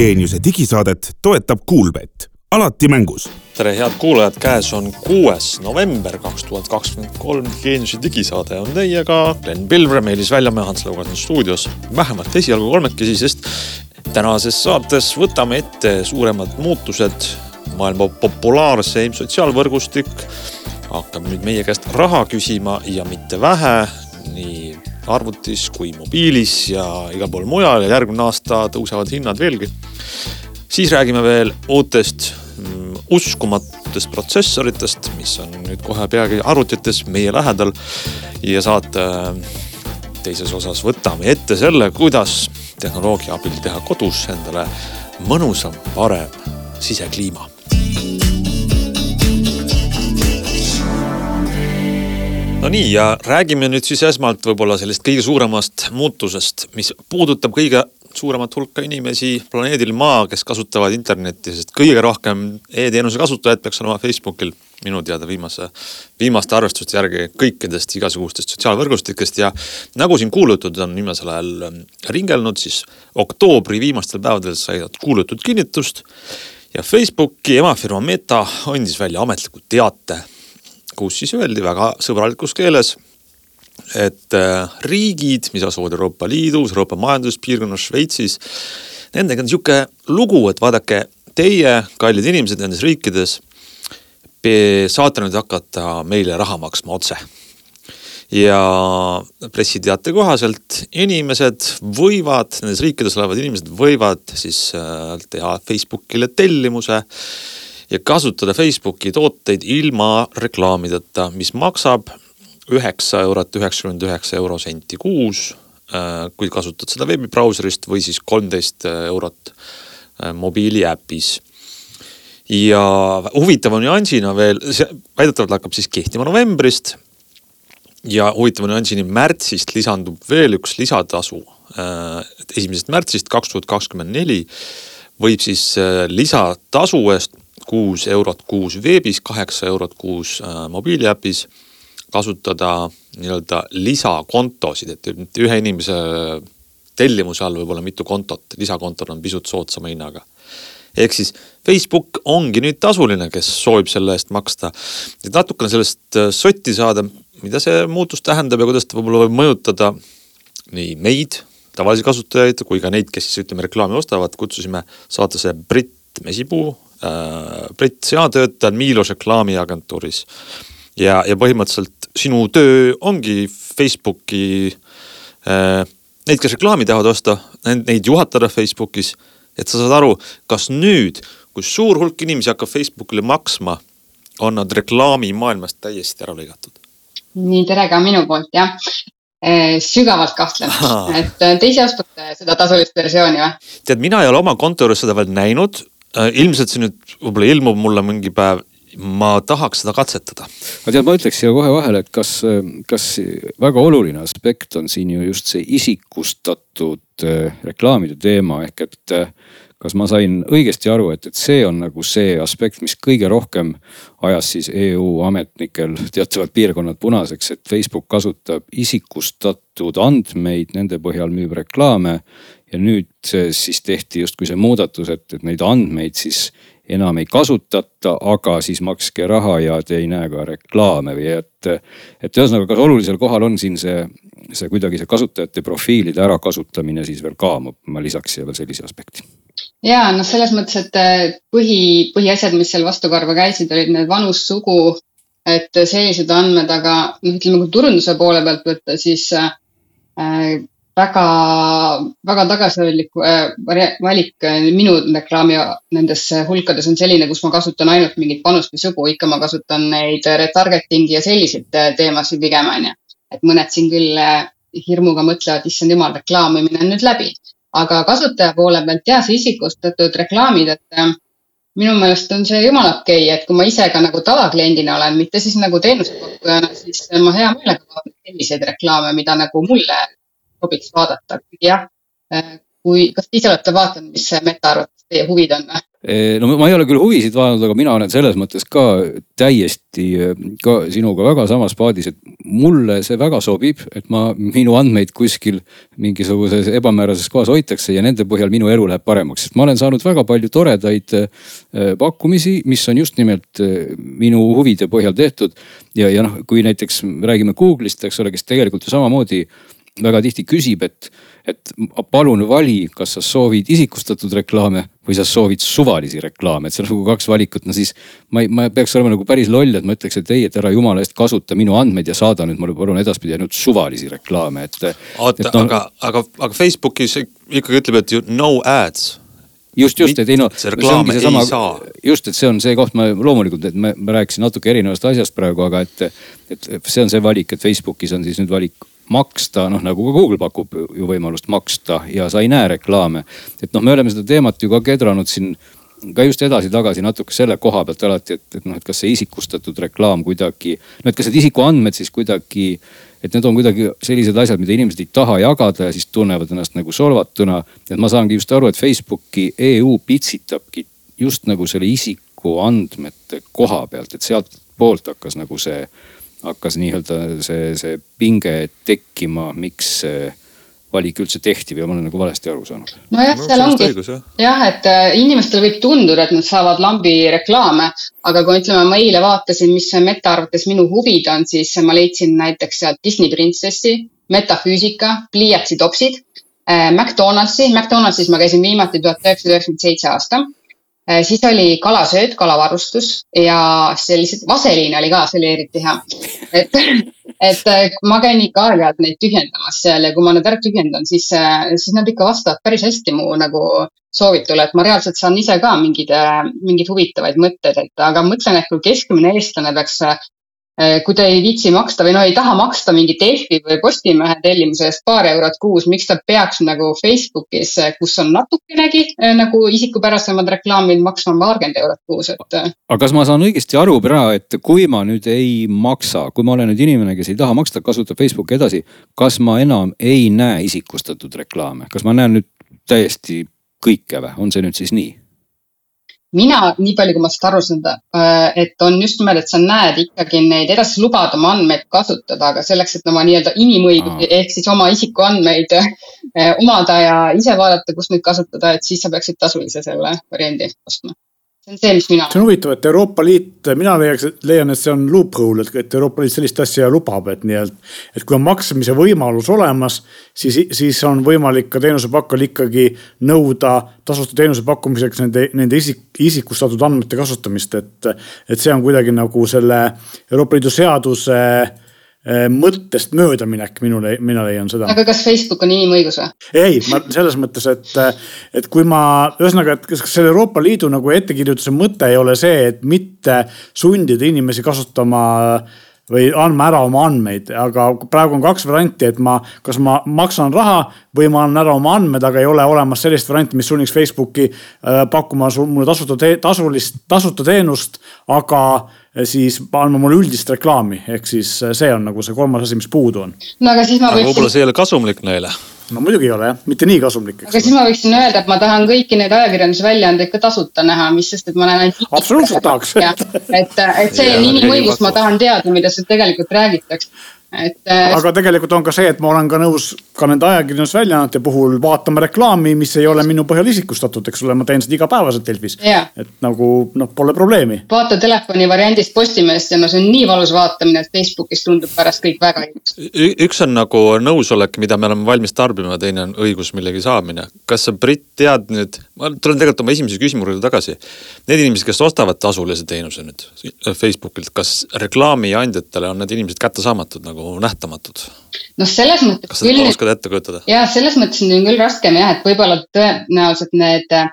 Geeniuse digisaadet toetab Kuulbett, alati mängus. tere, head kuulajad, käes on kuues november kaks tuhat kakskümmend kolm. Geeniuse digisaade on teiega, Glen Pilvre, Meelis Väljamäe, Hans Laugas on stuudios. vähemalt esialgu kolmekesi, sest tänases saates võtame ette suuremad muutused. maailma populaarseim sotsiaalvõrgustik hakkab nüüd meie käest raha küsima ja mitte vähe, nii arvutis kui mobiilis ja igal pool mujal ja järgmine aasta tõusevad hinnad veelgi. siis räägime veel uutest mm, uskumatutest protsessoritest, mis on nüüd kohe peagi arvutites meie lähedal. ja saate teises osas võtame ette selle, kuidas tehnoloogia abil teha kodus endale mõnusam, parem sisekliima no nii ja räägime nüüd siis esmalt võib-olla sellest kõige suuremast muutusest, mis puudutab kõige suuremat hulka inimesi planeedil Maa, kes kasutavad internetti, sest kõige rohkem e-teenuse kasutajaid peaks olema Facebookil. Minu teada viimase, viimaste arvestuste järgi kõikidest igasugustest sotsiaalvõrgustikest. Ja nagu siin kuulutud on viimasel ajal ähm, ringelnud, siis oktoobri viimastel päevadel sai kuulutud kinnitust. Ja Facebooki emafirma Meta andis välja ametliku teate kus siis öeldi väga sõbralikus keeles, et äh, riigid, mis asuvad Euroopa Liidus, Euroopa Majanduspiirkonnas, Šveitsis, nendega on sihuke lugu, et vaadake, teie, kallid inimesed nendes riikides, saate nüüd hakata meile raha maksma otse. Ja pressiteate kohaselt inimesed võivad, nendes riikides olevad inimesed võivad siis äh, teha Facebookile tellimuse ja kasutada Facebooki tooteid ilma reklaamideta, mis maksab üheksa eurot üheksakümmend üheksa eurosenti kuus. Äh, kui kasutad seda veebibrauserist või siis kolmteist eurot äh, mobiiliäpis ja huvitava nüansina veel, see väidetavalt hakkab siis kehtima novembrist. ja huvitava nüansini märtsist lisandub veel üks lisatasu. Äh, esimesest märtsist kaks tuhat kakskümmend neli võib siis lisatasu eest kuus eurot kuus veebis, kaheksa eurot kuus äh, mobiiliäpis kasutada nii-öelda lisakontosid, et ühe inimese tellimuse all võib olla mitu kontot, lisakontod on pisut soodsama hinnaga. ehk siis Facebook ongi nüüd tasuline, kes soovib selle eest maksta. et natukene sellest äh, sotti saada, mida see muutus tähendab ja kuidas ta võib-olla võib mõjutada nii meid, tavalisi kasutajaid, kui ka neid, kes siis ütleme reklaami ostavad, kutsusime saatesse Brit Mesipuu Brit, sina töötad Milos reklaamiagentuuris ja, ja põhimõtteliselt sinu töö ongi Facebooki äh,, neid, kes reklaami tahavad osta, neid juhatada Facebookis. et sa saad aru, kas nüüd, kui suur hulk inimesi hakkab Facebookile maksma, on nad reklaamimaailmast täiesti ära lõigatud? nii, tere ka minu poolt jah äh, sügavalt kahtlen, et te ise ostate seda tasulist versiooni või? tead, mina ei ole oma konto juures seda veel näinud, Äh, ilmselt see nüüd võib-olla ilmub mulle mingi päev, ma tahaks seda katsetada. aga tead, ma ütleks siia kohe vahele, et kas, kas väga oluline aspekt on siin ju just see isikustatud äh, reklaamide teema. Ehk et äh, kas ma sain õigesti aru, et, et see on nagu see aspekt, mis kõige rohkem ajas siis EU ametnikel teatavad piirkonnad punaseks, et Facebook kasutab isikustatud andmeid, nende põhjal müüb reklaame ja nüüd siis tehti justkui see muudatus, et, et neid andmeid siis enam ei kasutata, aga siis makske raha ja te ei näe ka reklaame või et. et ühesõnaga, kas olulisel kohal on siin see, see kuidagi see kasutajate profiilide ärakasutamine siis veel ka, ma lisaks siia veel sellise aspekti. ja noh, selles mõttes, et põhi, põhiasjad, mis seal vastukarva käisid, olid need vanus, sugu. et sellised andmed, aga noh, ütleme kui turunduse poole pealt võtta, siis äh, väga, väga tagasihoidlik äh, valik äh, minu reklaami nendes hulkades on selline, kus ma kasutan ainult mingit panust või sugu, ikka ma kasutan neid retargeting'i ja selliseid äh, teemasid pigem onju. et mõned siin küll hirmuga mõtlevad, issand jumal, reklaamimine on nüüd läbi. aga kasutaja poole pealt ja see isikustatud reklaamid, et minu meelest on see jumala okei okay,, et kui ma ise ka nagu tavakliendina olen, mitte siis nagu teenusepakkujana, siis ma hea meelega vaatan selliseid reklaame, mida nagu mulle sobiks vaadata, jah. Äh, kui, kas te ise olete vaadanud, mis meta arvates teie huvid on või? no ma ei ole küll huvisid vaadanud, aga mina olen selles mõttes ka täiesti ka sinuga väga samas paadis, et mulle see väga sobib, et ma, minu andmeid kuskil mingisuguses ebamäärases kohas hoitakse ja nende põhjal minu elu läheb paremaks, sest ma olen saanud väga palju toredaid äh, pakkumisi, mis on just nimelt äh, minu huvide põhjal tehtud. ja, ja noh, kui näiteks räägime Google'ist, eks ole, kes tegelikult ju samamoodi väga tihti küsib, et et palun vali, kas sa soovid isikustatud reklaame või sa soovid suvalisi reklaame, et seal on nagu kaks valikut, no siis. ma ei, ma peaks olema nagu päris loll, et ma ütleks, et ei, et ära jumala eest kasuta minu andmeid ja saada nüüd mulle palun edaspidi ainult suvalisi reklaame, et. oota, no, aga, aga, aga Facebookis ikkagi ütleb, et no ads just, just, et ei no. see ongi seesama, just, et see on see koht, ma loomulikult, et ma, ma rääkisin natuke erinevast asjast praegu, aga et, et see on see valik, et Facebookis on siis nüüd valik maksta, noh nagu ka Google pakub ju võimalust maksta ja sa ei näe reklaame. et noh, me oleme seda teemat ju ka kedranud siin ka just edasi-tagasi natuke selle koha pealt alati, et, et noh, et kas see isikustatud reklaam kuidagi, no et kas need isikuandmed siis kuidagi, et need on kuidagi sellised asjad, mida inimesed ei taha jagada ja siis tunnevad ennast nagu solvatuna. et ma saangi just aru, et Facebooki EU pitsitabki just nagu selle isikuandmete koha pealt, et sealtpoolt hakkas nagu see hakkas nii-öelda see, see pinge tekkima, miks see valik üldse tehti või ma olen nagu valesti aru saanud? nojah, seal ongi jah, jah, et äh, inimestele võib tunduda, et nad saavad lambi reklaame, aga kui ütleme, ma eile vaatasin, mis Meta arvates minu huvid on, siis ma leidsin näiteks sealt Disney printsessi, metafüüsika, pliiatsitopsid äh,, McDonaldsi, McDonaldsis ma käisin viimati tuhat üheksasada üheksakümmend seitse aasta siis oli kalasööt, kalavarustus ja sellised, vaseliin oli ka, see oli eriti hea. et, et äh, ma käin ikka aeg-ajalt neid tühjendamas seal ja kui ma need ära tühjendan, siis, äh, siis nad ikka vastavad päris hästi mu nagu soovitule, et ma reaalselt saan ise ka mingeid, mingeid huvitavaid mõtteid, et aga mõtlen, et kui keskmine eestlane peaks kui ta ei viitsi maksta või no ei taha maksta mingi Delfi või Postimehe tellimuse eest paar eurot kuus, miks ta peaks nagu Facebookis, eh, kus on natukenegi eh, nagu isikupärasemad reklaamid maksma paarkümmend eurot kuus, et. aga kas ma saan õigesti aru praegu, et kui ma nüüd ei maksa, kui ma olen nüüd inimene, kes ei taha maksta, kasutab Facebooki edasi, kas ma enam ei näe isikustatud reklaame, kas ma näen nüüd täiesti kõike või, on see nüüd siis nii? Mina, nii palju kui ma sellest aru saan, äh, et on just nimelt, et sa näed ikkagi neid, edasi lubad oma andmeid kasutada, aga selleks, et oma nii-öelda inimõigusi ehk siis oma isikuandmeid äh, omada ja ise vaadata, kus neid kasutada, et siis sa peaksid tasulise selle variandi ostma see on see, mis mina. see on huvitav, et Euroopa Liit, mina leiaks, leian, et see on loophole, et Euroopa Liit sellist asja lubab, et nii-et. et kui on maksmise võimalus olemas, siis, siis on võimalik ka teenusepakkujal ikkagi nõuda tasuta teenuse pakkumiseks nende, nende isik, isikustatud andmete kasutamist, et. et see on kuidagi nagu selle Euroopa Liidu seaduse Äh, mõttest möödaminek, minule, mina leian seda. aga kas Facebook on inimõigus või? ei, ma selles mõttes, et, et kui ma, ühesõnaga, et kas selle Euroopa Liidu nagu ettekirjutuse mõte ei ole see, et mitte sundida inimesi kasutama või andma ära oma andmeid, aga praegu on kaks varianti, et ma, kas ma maksan raha või ma annan ära oma andmed, aga ei ole olemas sellist varianti, mis sunniks Facebooki äh, pakkuma mulle tasuta, tasulist, tasuta teenust, aga siis andma mulle üldist reklaami, ehk siis äh, see on nagu see kolmas asi, mis puudu on. no aga siis ma võiksin. võib-olla see ei ole kasumlik neile. no muidugi ei ole jah, mitte nii kasumlik. aga siis ma võiksin öelda, et ma tahan kõiki neid ajakirjandusväljaandeid ka tasuta näha, mis sest, et ma näen ainult. absoluutselt tahaks. et, et see on inimõigus, ma tahan teada, mida seal tegelikult räägitakse et. Äh, aga tegelikult on ka see, et ma olen ka nõus ka nende ajakirjandusväljaannete puhul vaatama reklaami, mis ei ole minu põhjal isikustatud, eks ole, ma teen seda igapäevaselt Delfis. et nagu noh, pole probleemi. vaata telefoni variandist Postimehest ja no see on nii valus vaatamine, et Facebookis tundub pärast kõik väga ilus. üks on nagu nõusolek, mida me oleme valmis tarbima, teine on õigus millegi saamine. kas sa, Brit, tead nüüd, ma tulen tegelikult oma esimese küsimuse juurde tagasi. Need inimesed, kes ostavad tasulise teenuse nüüd Facebookilt, kas reklaamiandjatele on need inimesed kättesaamatud nagu nagu nähtamatud? noh, selles mõttes. kas sa küll, oskad ette kujutada? jah, selles mõttes on küll raskem jah, et võib-olla tõenäoliselt need äh,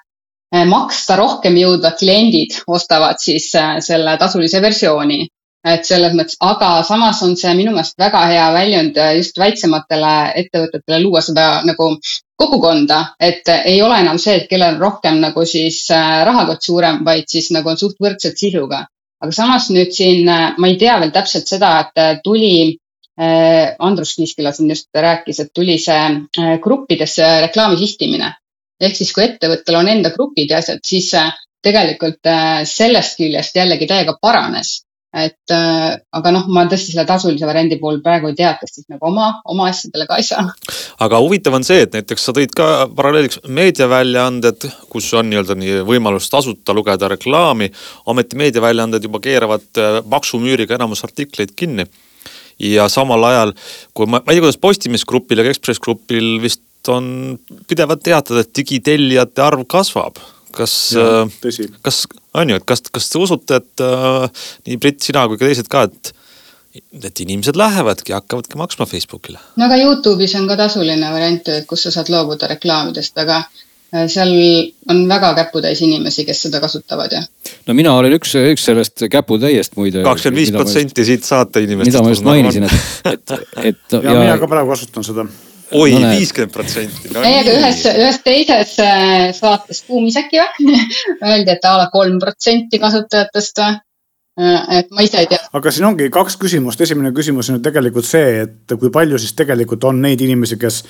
maksta rohkem jõudvad kliendid ostavad siis äh, selle tasulise versiooni. et selles mõttes, aga samas on see minu meelest väga hea väljund äh, just väiksematele ettevõtetele luua seda nagu kogukonda, et ei ole enam see, et kellel on rohkem nagu siis rahakott suurem, vaid siis nagu on suht võrdselt sisuga. aga samas nüüd siin ma ei tea veel täpselt seda, et tuli Andrus Kiiskila siin just rääkis, et tuli see äh, gruppidesse reklaami sihtimine. ehk siis, kui ettevõttel on enda grupid ja asjad, siis äh, tegelikult sellest küljest jällegi täiega paranes. et äh, aga noh, ma tõesti selle tasulise variandi puhul praegu ei teadvustaks nagu oma, oma asjadele ka ei saa. aga huvitav on see, et näiteks sa tõid ka paralleeliks meediaväljaanded, kus on nii-öelda nii võimalus tasuta lugeda reklaami. ometi meediaväljaanded juba keeravad äh, maksumüüriga enamus artikleid kinni. Ja samal ajal, kui ma, ma ei tea, kuidas Postimees Grupil ja Ekspress Grupil vist on pidevalt teatada, et digitellijate arv kasvab kas, äh, kas on ju, et kas, kas te usute, et äh, nii Brit, sina kui ka teised ka, et et inimesed lähevadki, hakkavadki maksma Facebookile? no aga Youtube'is on ka tasuline variant, kus sa saad loobuda reklaamidest, aga seal on väga käputäis inimesi, kes seda kasutavad ja. no mina olen üks, üks sellest käputäiest muide. kakskümmend viis protsenti siit saate inimestest. mida ma just mainisin, et, et, et. ja, ja mina ka praegu kasutan seda oi viiskümmend protsenti. ei, aga ühes, ühes teises äh, saates Kuumis äkki või öeldi, et a la kolm protsenti kasutajatest või äh, et ma ise ei tea. aga siin ongi kaks küsimust, esimene küsimus on ju tegelikult see, et kui palju siis tegelikult on neid inimesi, kes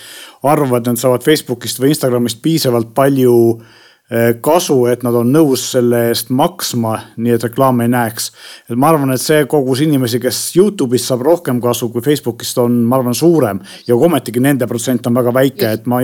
arvavad, et nad saavad Facebookist või Instagramist piisavalt palju äh, kasu, et nad on nõus selle eest maksma, nii et reklaame ei näeks. et ma arvan, et see kogus inimesi, kes Youtube'ist saab rohkem kasu kui Facebookist on, ma arvan, suurem. ja ometigi nende protsent on väga väike, et ma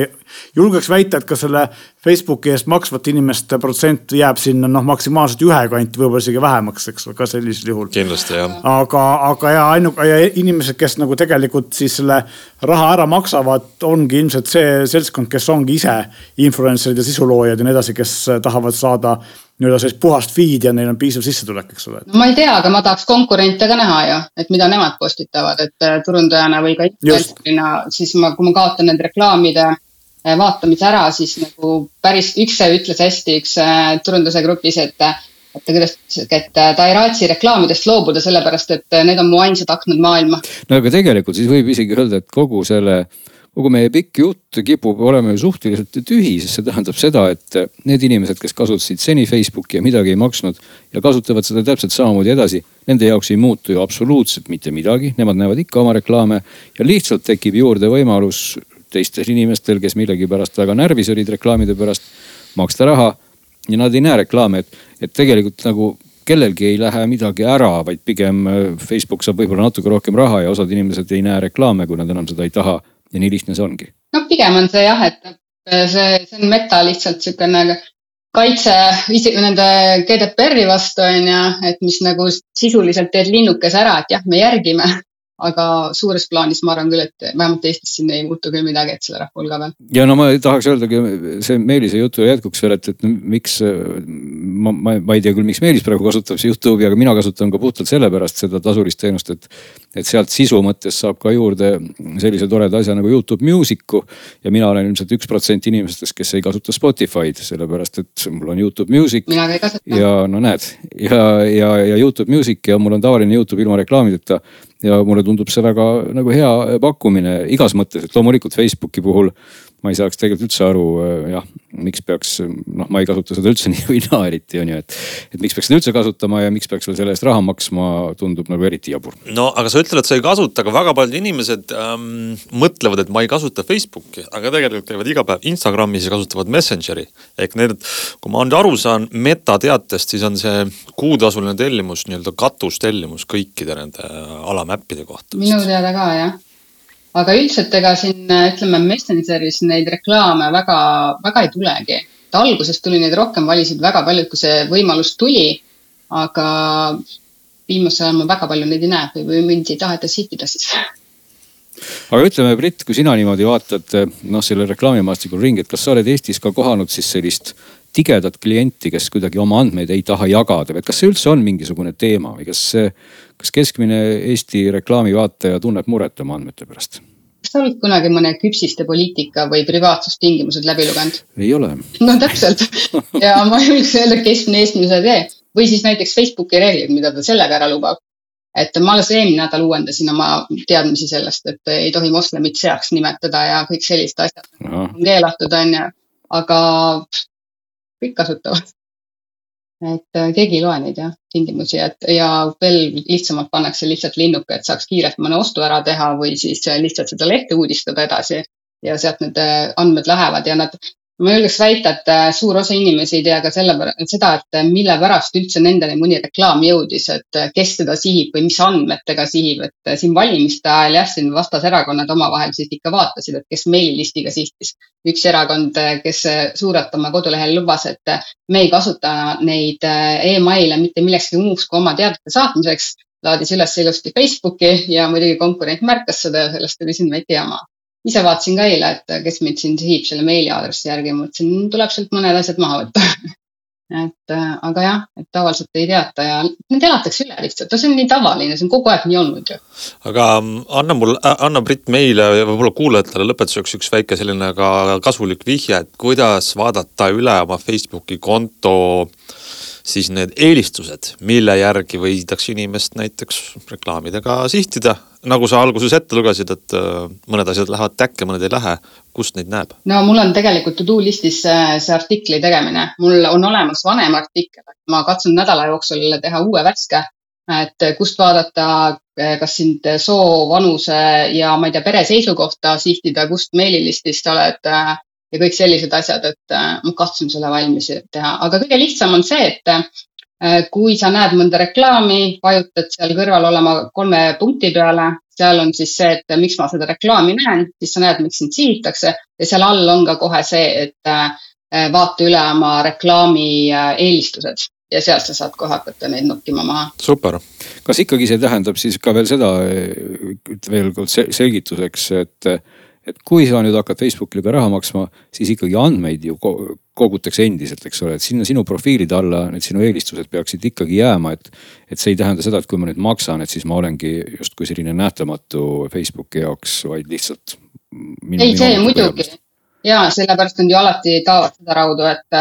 julgeks väita, et ka selle Facebooki eest maksvate inimeste protsent jääb sinna noh, maksimaalselt ühe kanti, võib-olla isegi vähemaks, eks ka sellisel juhul. kindlasti jah. aga, aga ja ainuke ja inimesed, kes nagu tegelikult siis selle raha ära maksavad, ongi ilmselt see seltskond, kes ongi ise influencer'id ja sisuloojad ja nii edasi, kes tahavad saada nii-öelda sellist puhast feed'i ja neil on piisav sissetulek, eks ole. no ma ei tea, aga ma tahaks konkurente ka näha ju, et mida nemad postitavad, et äh, turundajana või ka influencer'ina, siis ma, kui ma kaotan need reklaamide vaatamise ära, siis nagu päris, üks ütles hästi, üks äh, turunduse grupis, et et kuidas et ta ei raatsi reklaamidest loobuda, sellepärast et need on mu ainsad aknad maailma. no aga tegelikult siis võib isegi öelda, et kogu selle, kogu meie pikk jutt kipub olema ju suhteliselt tühi, sest see tähendab seda, et need inimesed, kes kasutasid seni Facebooki ja midagi ei maksnud ja kasutavad seda täpselt samamoodi edasi, nende jaoks ei muutu ju absoluutselt mitte midagi, nemad näevad ikka oma reklaame ja lihtsalt tekib juurde võimalus teistel inimestel, kes millegipärast väga närvis olid reklaamide pärast, maksta raha ja nad ei näe reklaame, et, et tegelikult nagu kellelgi ei lähe midagi ära, vaid pigem äh, Facebook saab võib-olla natuke rohkem raha ja osad inimesed ei näe reklaame, kui nad enam seda ei taha. ja nii lihtne see ongi. no pigem on see jah, et see, see on meta lihtsalt sihukene kaitse nende GDPR-i vastu on ju, et mis nagu sisuliselt teed linnukese ära, et jah, me järgime aga suures plaanis ma arvan küll, et vähemalt Eestis siin ei muutu küll midagi, et selle rahva hulga peal. ja no ma tahaks öeldagi see Meelise jutu jätkuks veel, et, et miks ma, ma, ma ei tea küll, miks Meelis praegu kasutab Youtube'i, aga mina kasutan ka puhtalt sellepärast seda tasulist teenust, et. et sealt sisu mõttes saab ka juurde sellise toreda asja nagu Youtube Music'u. ja mina olen ilmselt üks protsent inimestest, kes ei kasuta Spotify'd, sellepärast et mul on Youtube Music. mina ka ei kasuta. ja no näed ja, ja, ja Youtube Music ja mul on tavaline Youtube ilma reklaamideta ja mulle tundub see väga nagu hea pakkumine igas mõttes, et loomulikult Facebooki puhul ma ei saaks tegelikult üldse aru äh, jah, miks peaks, noh, ma ei kasuta seda üldse nii või naa eriti on ju, et. et miks peaks seda üldse kasutama ja miks peaks veel selle eest raha maksma, tundub nagu eriti jabur. no aga sa ütled, et sa ei kasuta, aga väga paljud inimesed ähm, mõtlevad, et ma ei kasuta Facebooki, aga tegelikult käivad iga päev Instagramis ja kasutavad Messengeri. ehk need, kui ma nüüd aru saan Meta teatest, siis on see kuutasuline tellimus nii-öelda katustellimus kõikide nende alamäppide kohta. minu teada ka jah aga üldiselt ega siin ütleme Messengeris neid reklaame väga, väga ei tulegi. et alguses tuli neid rohkem, valisid väga paljud, kui see võimalus tuli. aga viimasel ajal ma väga palju neid ei näe või, või mind ei taheta sihtida siis aga ütleme, Brit, kui sina niimoodi vaatad noh, selle reklaamimaastikul ringi, et kas sa oled Eestis ka kohanud siis sellist tigedat klienti, kes kuidagi oma andmeid ei taha jagada või kas see üldse on mingisugune teema või kas kas keskmine Eesti reklaamivaataja tunneb muret oma andmete pärast? kas sa oled kunagi mõne küpsiste poliitika või privaatsustingimused läbi lugenud? ei ole. no täpselt ja ma julgeks öelda, et keskmine eestlane seda ei tee või siis näiteks Facebooki reeglid, mida ta sellega ära lubab. et ma alles eelmine nädal uuendasin oma teadmisi sellest, et ei tohi moslemit seaks nimetada ja kõik sellised asjad no. on keelatud, on ju. aga kõik kasutavad et äh, keegi ei loe neid jah, tingimusi, et ja veel lihtsamalt pannakse lihtsalt linnuke, et saaks kiirelt mõne ostu ära teha või siis äh, lihtsalt seda lehte uudistada edasi. ja sealt need äh, andmed lähevad ja nad, ma julgeks väita, et äh, suur osa inimesi ei tea ka selle, seda, et äh, mille pärast üldse nendeni mõni reklaam jõudis, et äh, kes teda sihib või mis andmetega sihib, et siin valimiste ajal jah, siin vastaserakonnad omavahel siis ikka vaatasid, et kes meililistiga sihtis. üks erakond, kes suurelt oma kodulehel lubas, et me ei kasuta neid email'e mitte millekski muuks kui oma teadete saatmiseks, laadis üles ilusti Facebooki ja muidugi konkurent märkas seda ja sellest tuli siin väike jama ise vaatasin ka eile, et kes mind siin sihib selle meiliaadressi järgi, mõtlesin, tuleb sealt mõned asjad maha võtta et äh, aga jah, et tavaliselt ei teata ja need elatakse üle lihtsalt, no see on nii tavaline, see on kogu aeg nii olnud ju. aga mm, anna mul, anna Brit meile ja võib-olla kuulajatele lõpetuseks üks väike selline ka kasulik vihje, et kuidas vaadata üle oma Facebooki konto siis need eelistused, mille järgi võidakse inimest näiteks reklaamidega sihtida nagu sa alguses ette lugesid, et äh, mõned asjad lähevad täkke, mõned ei lähe, kust neid näeb? no mul on tegelikult to do listis see, see artikli tegemine, mul on olemas vanem artikkel, ma katsun nädala jooksul teha uue värske. et kust vaadata, kas sind soo, vanuse ja ma ei tea, pere seisukohta sihtida, kust meililistist oled äh, ja kõik sellised asjad, et äh, ma katsun selle valmis teha, aga kõige lihtsam on see, et Äh, kui sa näed mõnda reklaami, vajutad seal kõrval olema kolme punkti peale, seal on siis see, et miks ma seda reklaami näen, siis sa näed, miks sind sihitakse ja seal all on ka kohe see, et äh, vaata üle oma reklaami eelistused ja sealt sa saad kohe hakata neid nokkima maha. super. kas ikkagi see tähendab siis ka veel seda veel kord selgituseks, et et kui sa nüüd hakkad Facebookile ka raha maksma, siis ikkagi andmeid ju kogutakse endiselt, eks ole, et sinna sinu profiilide alla need sinu eelistused peaksid ikkagi jääma, et. et see ei tähenda seda, et kui ma nüüd maksan, et siis ma olengi justkui selline nähtamatu Facebooki jaoks, vaid lihtsalt. ei, see muidugi ja sellepärast on ju alati taovad seda raudu, et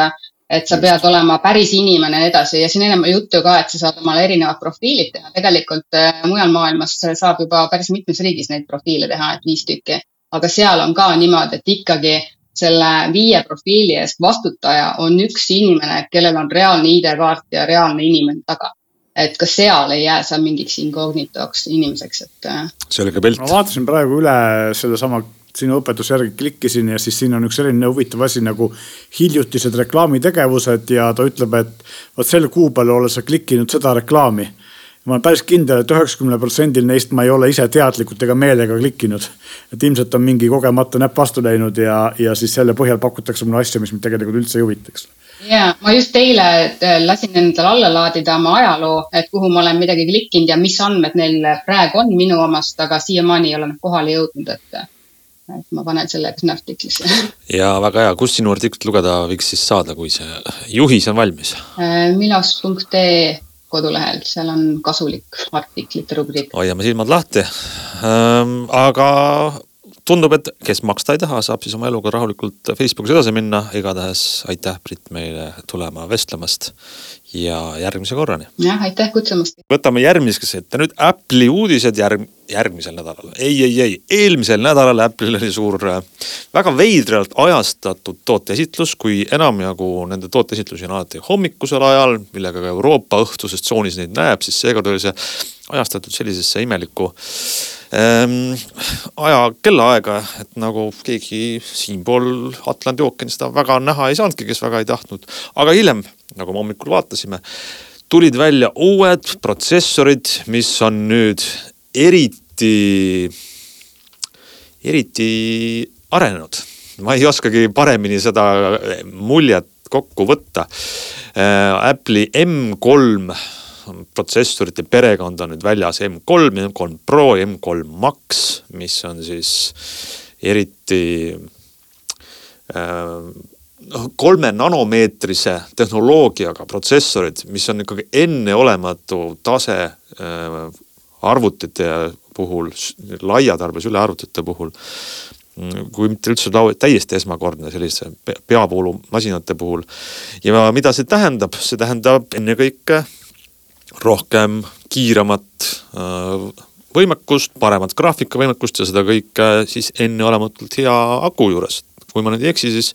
et sa pead olema päris inimene ja nii edasi ja siin ennem juttu ka, et sa saad omale erinevad profiilid teha. tegelikult äh, mujal maailmas saab juba päris mitmes riigis neid profiile teha, et viis tükki aga seal on ka niimoodi, et ikkagi selle viie profiili eest vastutaja on üks inimene, kellel on reaalne ID-kaart ja reaalne inimene taga. et ka seal ei jää sa mingiks incognitoks inimeseks, et. Äh, ka pilt. ma vaatasin praegu üle sellesama sinu õpetuse järgi klikkisin ja siis siin on üks selline huvitav asi nagu hiljutised reklaamitegevused ja ta ütleb, et vot sel kuupäeval oled sa klikkinud seda reklaami ma olen päris kindel et, et üheksakümnel protsendil neist ma ei ole ise teadlikult ega meelega klikkinud. et ilmselt on mingi kogemata näpp vastu läinud ja, ja siis selle põhjal pakutakse mulle asju, mis mind tegelikult üldse ei huvita, eks ja ma just eile äh, lasin endale alla laadida oma ajaloo, et kuhu ma olen midagi klikkinud ja mis andmed neil praegu on minu omast, aga siiamaani ei ole nad kohale jõudnud, et et ma panen selle sinna artiklisse. ja väga hea, kust sinu artiklit lugeda võiks siis saada, kui see juhis on valmis? Äh, milos.ee kodulehel, seal on kasulik artiklite rubriik. hoiame silmad lahti ähm,. aga tundub, et kes maksta ei taha, saab siis oma eluga rahulikult Facebookis edasi minna. igatahes aitäh, Brit, meile tulema vestlemast ja järgmise korrani. jah, aitäh kutsumast. võtame järgmiseks ette nüüd Apple'i uudised järg-, järgmisel nädalal. ei, ei, ei, eelmisel nädalal Apple'il oli suur, väga veidralt ajastatud tooteesitlus, kui enamjagu nende tooteesitlusi on alati hommikusel ajal, millega ka Euroopa õhtuses tsoonis neid näeb, siis seekord oli see ajastatud sellisesse imelikku ähm, aja, kellaaega, et nagu keegi siinpool Atlandi ookeani seda väga näha ei saanudki, kes väga ei tahtnud. aga hiljem, nagu me hommikul vaatasime, tulid välja uued protsessorid, mis on nüüd eriti, eriti arenenud. ma ei oskagi paremini seda muljet kokku võtta. Äh, Apple'i M3 protsessorite perekond on nüüd väljas M3, M3 Pro ja M3 Max, mis on siis eriti äh, noh, kolme nanomeetrise tehnoloogiaga protsessorid, mis on ikkagi enneolematu tase äh, arvutite puhul, laiatarbes ülearvutite puhul kui mitte üldse täiesti esmakordne sellise peavoolumasinate puhul. ja mida see tähendab, see tähendab ennekõike rohkem kiiremat äh, võimekust, paremat graafikavõimekust ja seda kõike siis enneolematult hea aku juures. kui ma nüüd ei eksi, siis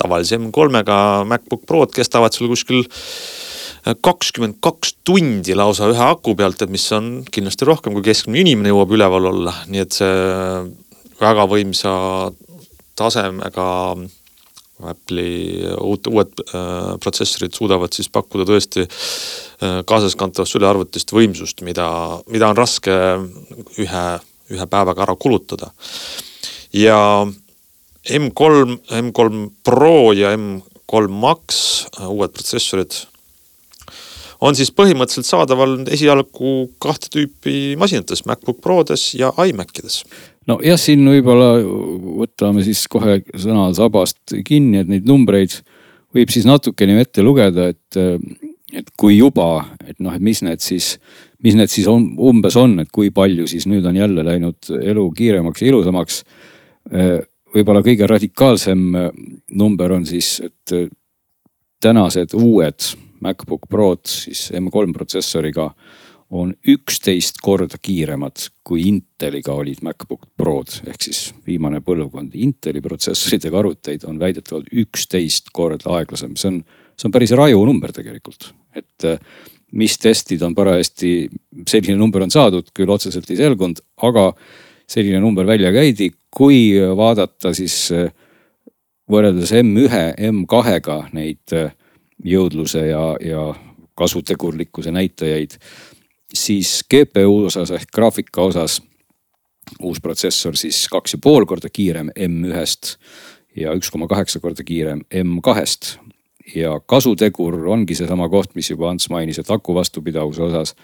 tavalise M3-ga MacBook Prod kestavad sul kuskil kakskümmend kaks tundi lausa ühe aku pealt, et mis on kindlasti rohkem, kui keskmine inimene jõuab üleval olla, nii et see väga võimsa tasemega Apple'i uut, uued äh, protsessorid suudavad siis pakkuda tõesti äh, kaasaskantavast sülearvutist võimsust, mida, mida on raske ühe, ühe päevaga ära kulutada. ja M3, M3 Pro ja M3 Max, äh, uued protsessorid on siis põhimõtteliselt saadaval esialgu kahte tüüpi masinates, MacBook Prodes ja iMacides nojah, siin võib-olla võtame siis kohe sõna sabast kinni, et neid numbreid võib siis natukene ette lugeda, et, et kui juba, et noh, et mis need siis, mis need siis on, umbes on, et kui palju siis nüüd on jälle läinud elu kiiremaks ja ilusamaks. võib-olla kõige radikaalsem number on siis, et tänased uued MacBook Prod siis M3 protsessoriga on üksteist korda kiiremad kui Inteliga olid MacBook Prod ehk siis viimane põlvkond. Inteli protsessoritega arvuteid on väidetavalt üksteist korda aeglasem, see on, see on päris raju number tegelikult, et äh, mis testid on parajasti, selline number on saadud, küll otseselt ei selgunud, aga selline number välja käidi, kui vaadata siis äh, võrreldes M1, M2-ga neid äh, jõudluse ja, ja kasutegurlikkuse näitajaid siis GPU osas ehk graafika osas uus protsessor siis kaks ja pool korda kiirem M1-st ja üks koma kaheksa korda kiirem M2-st. ja kasutegur ongi seesama koht, mis juba Ants mainis, et aku vastupidavuse osas.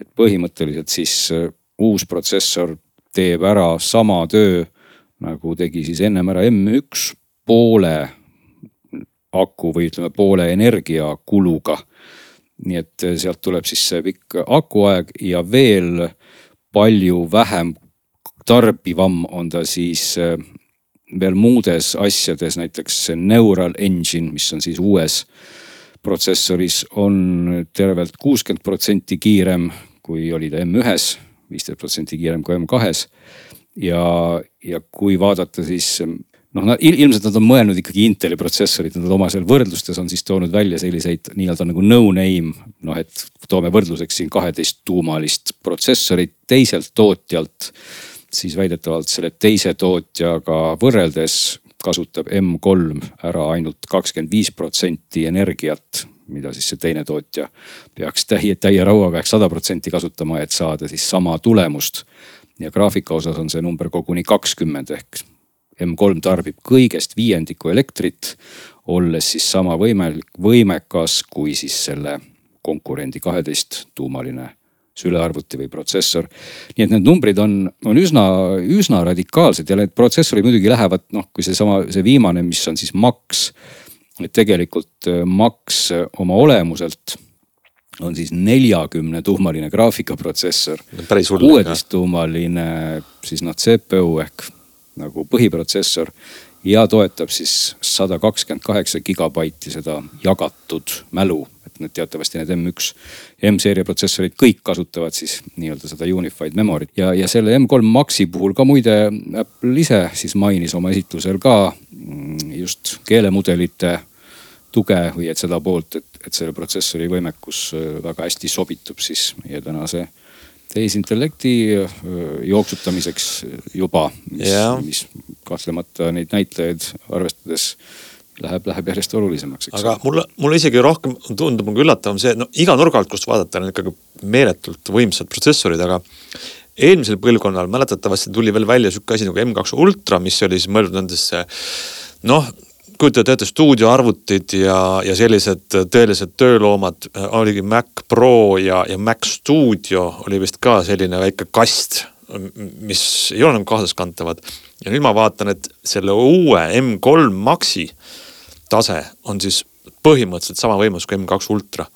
et põhimõtteliselt siis äh, uus protsessor teeb ära sama töö nagu tegi siis ennem ära M1 poole aku või ütleme poole energiakuluga nii et eh, sealt tuleb siis see pikk akuaeg ja veel palju vähem tarbivam on ta siis eh, veel muudes asjades, näiteks Neural Engine, mis on siis uues protsessoris, on tervelt kuuskümmend protsenti kiirem, kui oli ta M1-s, viisteist protsenti kiirem kui M2-s. ja, ja kui vaadata siis noh, nad ilmselt nad on mõelnud ikkagi Inteli protsessorit, nad oma seal võrdlustes on siis toonud välja selliseid nii-öelda nagu no-name. noh, et toome võrdluseks siin kaheteisttuumalist protsessorit teiselt tootjalt. siis väidetavalt selle teise tootjaga võrreldes kasutab M3 ära ainult kakskümmend viis protsenti energiat mida siis see teine tootja peaks täie, täie rauaga ehk sada protsenti kasutama, et saada siis sama tulemust. ja graafika osas on see number koguni kakskümmend ehk M3 tarbib kõigest viiendiku elektrit, olles siis sama võimelik, võimekas kui siis selle konkurendi kaheteisttuumaline sülearvuti või protsessor. nii et need numbrid on, on üsna, üsna radikaalsed ja need protsessorid muidugi lähevad noh, kui seesama, see viimane, mis on siis Max. et tegelikult äh, Max oma olemuselt on siis neljakümne tuumaline graafikaprotsessor. kuueteist tuumaline siis noh CPU ehk nagu põhiprotsessor ja toetab siis sada kakskümmend kaheksa gigabaiti seda jagatud mälu. et need teatavasti need M1, M-seeria protsessorid kõik kasutavad siis nii-öelda seda unified memory't ja, ja selle M3 Maxi puhul ka muide Apple ise siis mainis oma esitlusel ka mm, just keelemudelite tuge või et seda poolt, et, et selle protsessori võimekus äh, väga hästi sobitub siis meie tänase tehisintellekti jooksutamiseks juba, mis, mis kahtlemata neid näitajaid arvestades läheb, läheb järjest olulisemaks. aga mulle, mulle isegi rohkem tundub nagu üllatavam see, no iga nurga alt, kust vaadata, on ikkagi meeletult võimsad protsessorid, aga eelmisel põlvkonnal mäletatavasti tuli veel välja sihuke asi nagu M2 Ultra, mis oli siis mõeldud nendesse noh, kujutate ette stuudioarvutid ja, ja sellised tõelised tööloomad äh, oligi Mac Pro ja, ja Mac Studio oli vist ka selline väike kast, mis ei ole nagu kaasaskantavad. ja nüüd ma vaatan, et selle uue M3 Maxi tase on siis põhimõtteliselt sama võimas kui M2 Ultra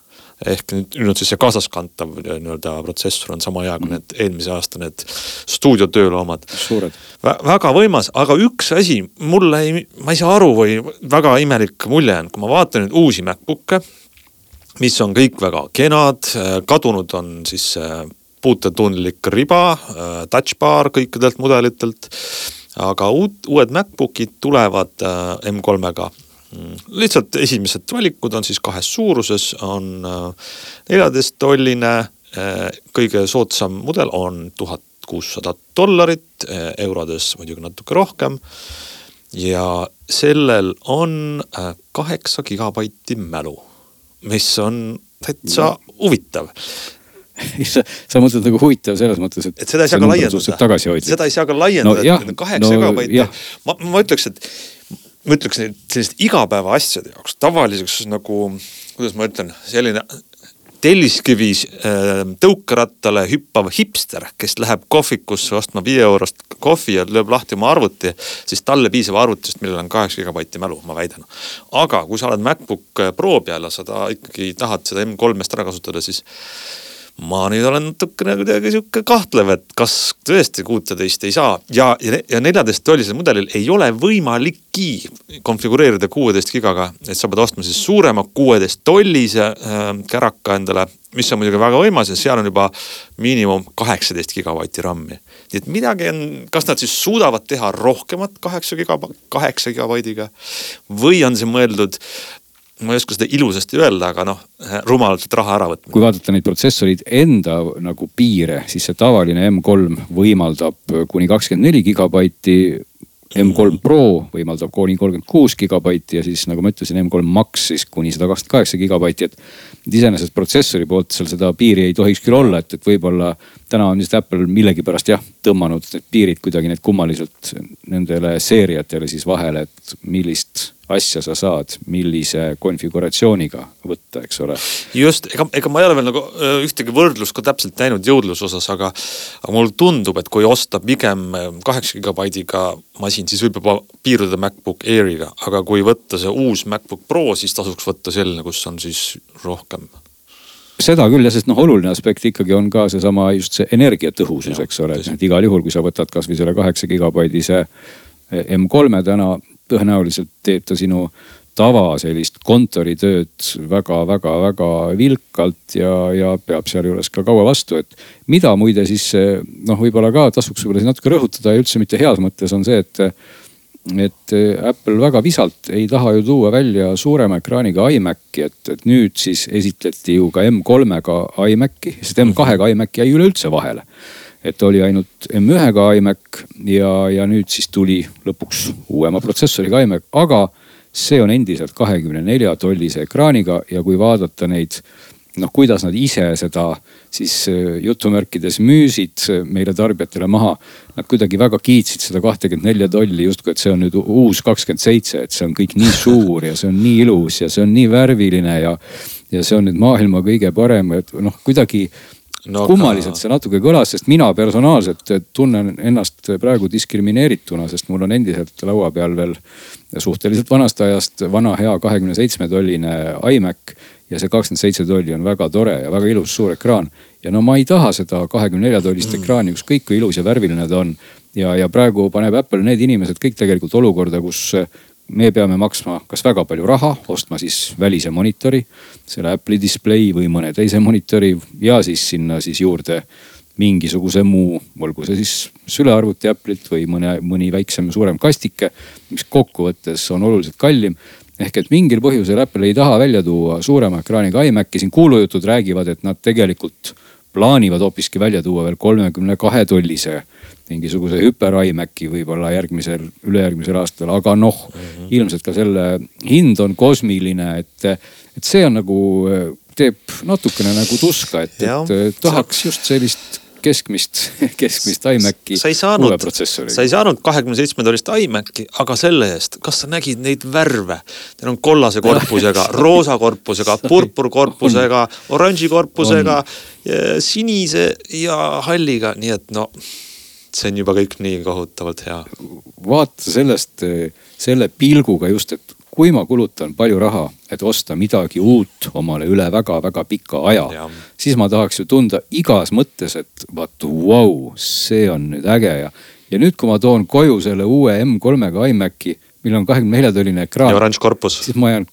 ehk nüüd, nüüd on siis see kaasaskantav nii-öelda protsessor on sama hea kui need eelmise aasta need stuudiotööloomad. väga võimas, aga üks asi mulle ei, ma ei saa aru või väga imelik mulje on, kui ma vaatan nüüd uusi MacBook'e, mis on kõik väga kenad, kadunud on siis puutetundlik riba, touchbar kõikidelt mudelitelt. aga uut, uued MacBook'id tulevad M3-ga Mm. Lihtsalt esimesed valikud on siis kahes suuruses, on äh, neljateist tolline, äh, kõige soodsam mudel on tuhat kuussada dollarit, äh, eurodes muidugi natuke rohkem. ja sellel on kaheksa gigabaiti mälu, mis on täitsa huvitav sa, sa mõtled nagu huvitav selles mõttes, et. et seda ei saa ka laiendada. seda ei saa ka laiendada no,, et kaheksa no, gigabaiti, ma, ma ütleks, et ma ütleks, et selliste igapäevaasjade jaoks tavaliseks nagu, kuidas ma ütlen, selline telliskivis äh, tõukerattale hüppav hipster, kes läheb kohvikusse ostma viie eurost kohvi ja lööb lahti oma arvuti, siis talle piisab arvutist, millel on kaheksa gigabaiti mälu, ma väidan. aga kui sa oled MacBook Pro peal ja sa ta ikkagi tahad seda M3-st ära kasutada, siis ma nüüd olen natukene kuidagi sihuke kahtlev, et kas tõesti kuuteteist ei saa ja, ja neljateisttollisel mudelil ei ole võimalikki konfigureerida kuueteist gigaga, et sa pead ostma siis suurema kuueteist tollise äh, käraka endale, mis on muidugi väga võimas ja seal on juba miinimum kaheksateist gigabaiti RAM-i. nii et midagi on, kas nad siis suudavad teha rohkemat kaheksa giga, kaheksa gigabaidiga või on see mõeldud ma ei oska seda ilusasti öelda, aga noh, rumalalt raha äravõtmine. kui vaadata neid protsessorid enda nagu piire, siis see tavaline M3 võimaldab kuni kakskümmend neli gigabaiti. M3 Pro võimaldab kuni kolmkümmend kuus gigabaiti ja siis nagu ma ütlesin, M3 Max siis kuni sada kakskümmend kaheksa gigabaiti, et. iseenesest protsessori poolt seal seda piiri ei tohiks küll olla, et, et võib-olla täna on vist Apple millegipärast jah tõmmanud piirid kuidagi need kummaliselt nendele seeriatele siis vahele, et millist asja sa saad, millise konfiguratsiooniga võtta, eks ole. just, ega, ega ma ei ole veel nagu ühtegi võrdlust ka täpselt näinud jõudluse osas, aga, aga mulle tundub, et kui osta pigem kaheksa gigabaidiga masin, siis võib juba piirduda MacBook Airiga, aga kui võtta see uus MacBook Pro, siis tasuks võtta selline, kus on siis rohkem seda küll jah, sest noh, oluline aspekt ikkagi on ka seesama just see energiatõhusus, eks ole, et igal juhul, kui sa võtad kasvõi selle kaheksa gigabaidise M3-e täna tõenäoliselt teeb ta sinu tava sellist kontoritööd väga-väga-väga vilkalt ja, ja peab sealjuures ka kaua vastu, et. mida muide siis noh, võib-olla ka tasuks võib-olla natuke rõhutada ja üldse mitte heas mõttes on see, et. Et Apple väga visalt ei taha ju tuua välja suurema ekraaniga iMaci, et, et nüüd siis esitleti ju ka M3-ga iMaci, sest M2-ga iMac jäi üleüldse vahele. Et oli ainult M1-ga iMac ja, ja nüüd siis tuli lõpuks uuema protsessoriga iMac, aga see on endiselt kahekümne nelja tollise ekraaniga ja kui vaadata neid noh, kuidas nad ise seda siis äh, jutumärkides müüsid äh, meile tarbijatele maha. Nad kuidagi väga kiitsid seda kahtekümmet nelja tolli justkui, et see on nüüd uus kakskümmend seitse, et see on kõik nii suur ja see on nii ilus ja see on nii värviline ja. ja see on nüüd maailma kõige parem, et noh, kuidagi no, kummaliselt see natuke kõlas, sest mina personaalselt tunnen ennast praegu diskrimineerituna, sest mul on endiselt laua peal veel suhteliselt vanast ajast vana hea kahekümne seitsme tolline iMac. Ja see kakskümmend seitse tolli on väga tore ja väga ilus suur ekraan. ja no ma ei taha seda kahekümne nelja tollist mm. ekraani, ükskõik kui ilus ja värviline ta on. ja, ja praegu paneb Apple need inimesed kõik tegelikult olukorda, kus me peame maksma kas väga palju raha, ostma siis välise monitori, selle Apple'i display või mõne teise monitori ja siis sinna siis juurde mingisuguse muu, olgu see siis sülearvuti Apple'ilt või mõne, mõni väiksem, suurem kastike, mis kokkuvõttes on oluliselt kallim ehk et mingil põhjusel Apple ei taha välja tuua suurema ekraaniga iMaci, siin kuulujutud räägivad, et nad tegelikult plaanivad hoopiski välja tuua veel kolmekümne kahe tollise mingisuguse hüper iMaci võib-olla järgmisel, ülejärgmisel aastal, aga noh mm -hmm. ilmselt ka selle hind on kosmiline, et, et see on nagu, teeb natukene nagu tuska, et, et tahaks just sellist keskmist, keskmist iMaci uue protsessoriga. sa ei saanud kahekümne seitsme tollist iMaci, aga selle eest, kas sa nägid neid värve? Neil on kollase korpusega, roosa korpusega, purpurkorpusega, oranži korpusega, sinise ja halliga, nii et no see on juba kõik nii kohutavalt hea. vaata sellest, selle pilguga just, et kui ma kulutan palju raha, et osta midagi uut omale üle väga-väga pika aja, siis ma tahaks ju tunda igas mõttes, et vaat vau wow,, see on nüüd äge ja. ja nüüd, kui ma toon koju selle uue M3-ga iMaci, millel on kahekümne nelja tolline ekraan. ja oranž korpus. siis ma jään,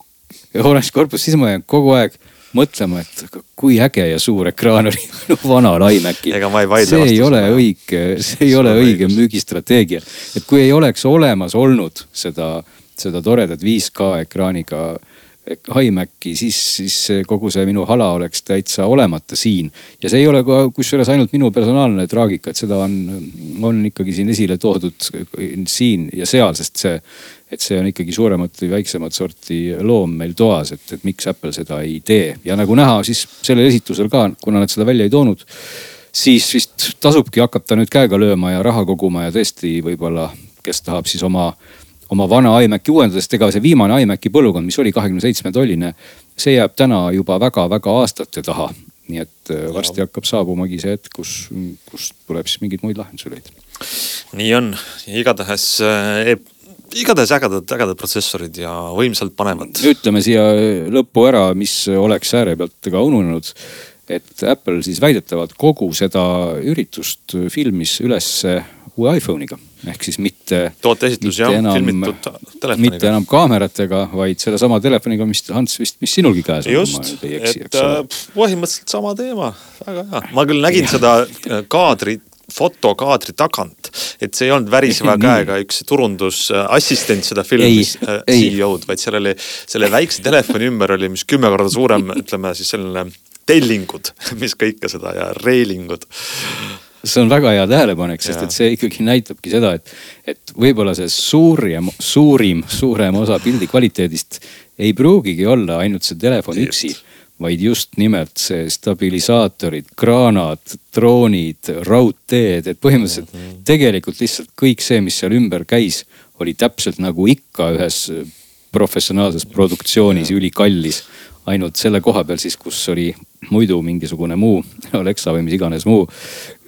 oranž korpus, siis ma jään kogu aeg mõtlema, et kui äge ja suur ekraan oli minu vanal iMacil. see ei ole õige, see ei ole õige müügistrateegia. et kui ei oleks olemas olnud seda, seda toredat 5K ekraaniga iMaci, siis, siis kogu see minu hala oleks täitsa olemata siin. ja see ei ole ka kusjuures ainult minu personaalne traagika, et seda on, on ikkagi siin esile toodud siin ja seal, sest see, et see on ikkagi suuremat või väiksemat sorti loom meil toas, et, et miks Apple seda ei tee ja nagu näha, siis sellel esitusel ka, kuna nad seda välja ei toonud siis vist tasubki hakata nüüd käega lööma ja raha koguma ja tõesti võib-olla, kes tahab siis oma oma vana iMaci uuendada, sest ega see viimane iMaci põlvkond, mis oli kahekümne seitsme tolline, see jääb täna juba väga-väga aastate taha. nii et äh, varsti ja. hakkab saabumagi see hetk, kus, kus tuleb siis mingeid muid lahendusi leida. nii on, igatahes äh, igatahes ägedad, ägedad protsessorid ja võimsalt panevad. ütleme siia lõppu ära, mis oleks ääre pealt ka ununenud. et Apple siis väidetavalt kogu seda üritust filmis ülesse uue iPhone'iga ehk siis mitte. tooteesitlus jah, filmitud telefoniga. mitte enam kaameratega, vaid sellesama telefoniga, mis Hans vist, mis sinulgi käes on. just, et äh, põhimõtteliselt sama teema, väga hea. ma küll nägin seda äh, kaadrit fotokaadri tagant, et see ei olnud väriseva käega üks turundusassistent seda filmis äh, CEO-d, vaid seal oli selle väikse telefoni ümber oli, mis kümme korda suurem, ütleme siis selline tellingud, mis kõike seda ja reelingud see on väga hea tähelepanek, sest et see ikkagi näitabki seda, et, et võib-olla see suurim, suurim, suurem osa pildi kvaliteedist ei pruugigi olla ainult see telefon üksi vaid just nimelt see stabilisaatorid, kraanad, droonid, raudteed, et põhimõtteliselt mm -hmm. tegelikult lihtsalt kõik see, mis seal ümber käis, oli täpselt nagu ikka ühes professionaalses produktsioonis ülikallis. Ainult selle koha peal siis, kus oli muidu mingisugune muu Alexa või mis iganes muu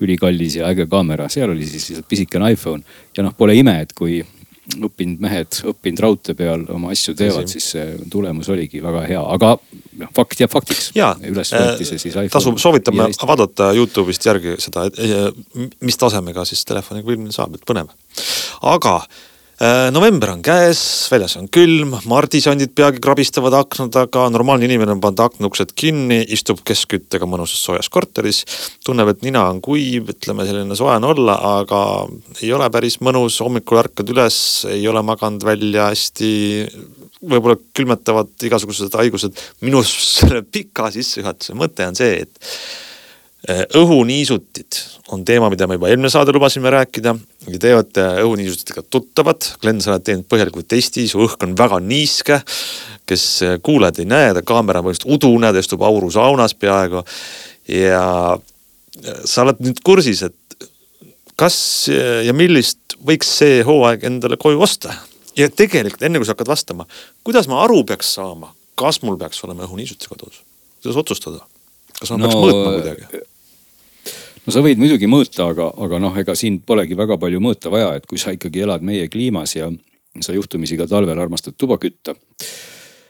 ülikallis ja äge kaamera, seal oli siis lihtsalt pisikene iPhone. ja noh, pole ime, et kui õppinud mehed õppinud raudtee peal oma asju teevad, siis see tulemus oligi väga hea, aga noh, fakt jääb faktiks. üles võeti see siis iPhone. tasub, soovitame vaadata Youtube'ist järgi seda, mis tasemega siis telefoniga filmida saab, et põnev. aga Äh, november on käes, väljas on külm, mardisandid peagi krabistavad akna taga, normaalne inimene on pannud aknauksed kinni, istub keskküttega mõnusas soojas korteris. tunneb, et nina on kuiv, ütleme selline soe on olla, aga ei ole päris mõnus, hommikul ärkad üles, ei ole maganud välja hästi. võib-olla külmetavad igasugused haigused. minu selle pika sissejuhatuse mõte on see, et Äh, õhuniisutid on teema, mida me juba eelmine saade lubasime rääkida. ja te olete õhuniisutitega tuttavad, Glen, sa oled teinud põhjaliku testi, su õhk on väga niiske. kes äh, kuulajad ei näe, ta kaamera on põhimõtteliselt udune, ta istub aurusaunas peaaegu. ja äh, sa oled nüüd kursis, et kas ja millist võiks see hooaeg endale koju osta? ja tegelikult enne kui sa hakkad vastama, kuidas ma aru peaks saama, kas mul peaks olema õhuniisutis kodus, kuidas otsustada? kas ma no, peaks mõõtma kuidagi? No sa võid muidugi mõõta, aga, aga noh, ega siin polegi väga palju mõõta vaja, et kui sa ikkagi elad meie kliimas ja sa juhtumisi ka talvel armastad tuba kütta.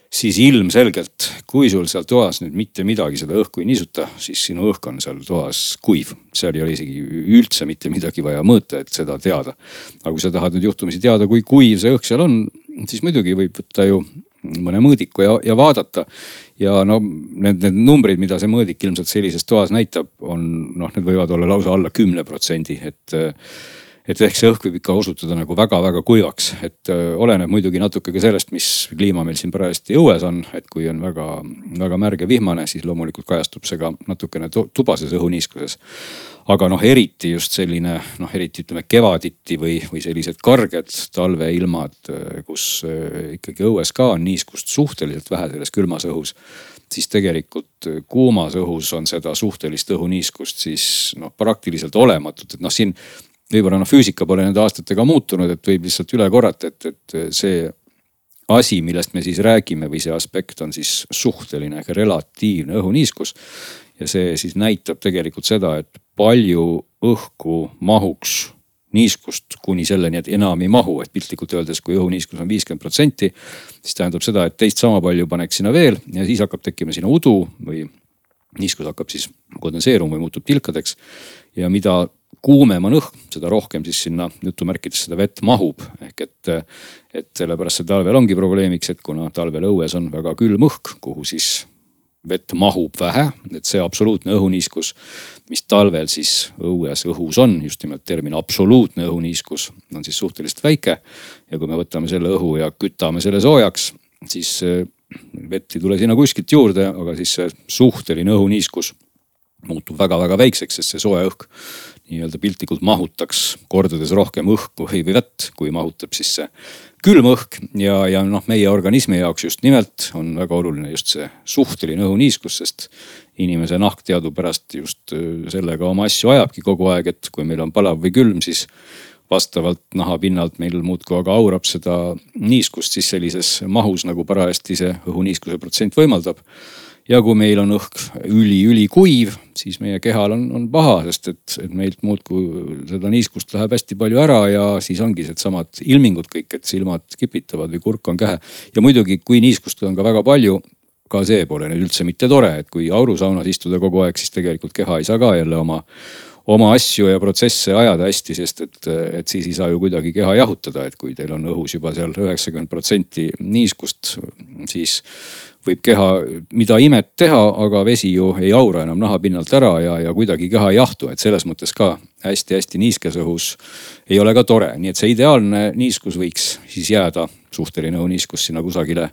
siis ilmselgelt, kui sul seal toas nüüd mitte midagi seda õhku ei niisuta, siis sinu õhk on seal toas kuiv. seal ei ole isegi üldse mitte midagi vaja mõõta, et seda teada. aga kui sa tahad nüüd juhtumisi teada, kui kuiv see õhk seal on, siis muidugi võib võtta ju mõne mõõdiku ja, ja vaadata. ja no need, need numbrid, mida see mõõdik ilmselt sellises toas näitab, on noh, need võivad olla lausa alla kümne protsendi, et et ehk see õhk võib ikka osutuda nagu väga-väga kuivaks, et öö, oleneb muidugi natuke ka sellest, mis kliima meil siin parajasti õues on, et kui on väga-väga märg ja vihmane, siis loomulikult kajastub see ka natukene tubases õhuniiskuses aga noh, eriti just selline noh, eriti ütleme kevaditi või, või sellised karged talveilmad, kus äh, ikkagi õues ka on niiskust suhteliselt vähe selles külmas õhus. siis tegelikult kuumas õhus on seda suhtelist õhuniiskust siis noh, praktiliselt olematut, et noh, siin võib-olla noh, füüsika pole nende aastatega muutunud, et võib lihtsalt üle korrata, et, et see asi, millest me siis räägime või see aspekt on siis suhteline, relatiivne õhuniiskus ja see siis näitab tegelikult seda, et palju õhku mahuks niiskust kuni selleni, et enam ei mahu, et piltlikult öeldes, kui õhuniiskus on viiskümmend protsenti, siis tähendab seda, et teist sama palju paneks sinna veel ja siis hakkab tekkima sinna udu või niiskus hakkab siis kondenseeruma või muutub tilkadeks. ja mida kuumem on õhk, seda rohkem siis sinna jutumärkides seda vett mahub. ehk et, et sellepärast see talvel ongi probleemiks, et kuna talvel õues on väga külm õhk, kuhu siis vett mahub vähe, et see absoluutne õhuniiskus, mis talvel siis õues, õhus on, just nimelt termin absoluutne õhuniiskus on siis suhteliselt väike. ja kui me võtame selle õhu ja kütame selle soojaks, siis vett ei tule sinna kuskilt juurde, aga siis see suhteline õhuniiskus muutub väga-väga väikseks, sest see soe õhk nii-öelda piltlikult mahutaks kordades rohkem õhku või vett, kui mahutab siis see külm õhk. Ja, ja noh, meie organismi jaoks just nimelt on väga oluline just see suhteline õhuniiskus, sest inimese nahk teadupärast just äh, sellega oma asju ajabki kogu aeg, et kui meil on palav või külm, siis vastavalt nahapinnalt meil muudkui aga aurab seda niiskust siis sellises mahus, nagu parajasti see õhuniiskuse protsent võimaldab ja kui meil on õhk üli-ülikuiv, siis meie kehal on, on paha, sest et, et meilt muudkui seda niiskust läheb hästi palju ära ja siis ongi needsamad ilmingud kõik, et silmad kipitavad või kurk on kähe. ja muidugi, kui niiskust on ka väga palju, ka see pole nüüd üldse mitte tore, et kui aurusaunas istuda kogu aeg, siis tegelikult keha ei saa ka jälle oma oma asju ja protsesse ajada hästi, sest et, et siis ei saa ju kuidagi keha jahutada, et kui teil on õhus juba seal üheksakümmend protsenti niiskust, siis võib keha mida imet teha, aga vesi ju ei aura enam nahapinnalt ära ja, ja kuidagi keha ei jahtu, et selles mõttes ka hästi-hästi niiskes õhus ei ole ka tore, nii et see ideaalne niiskus võiks siis jääda, suhteline õhuniiskus sinna kusagile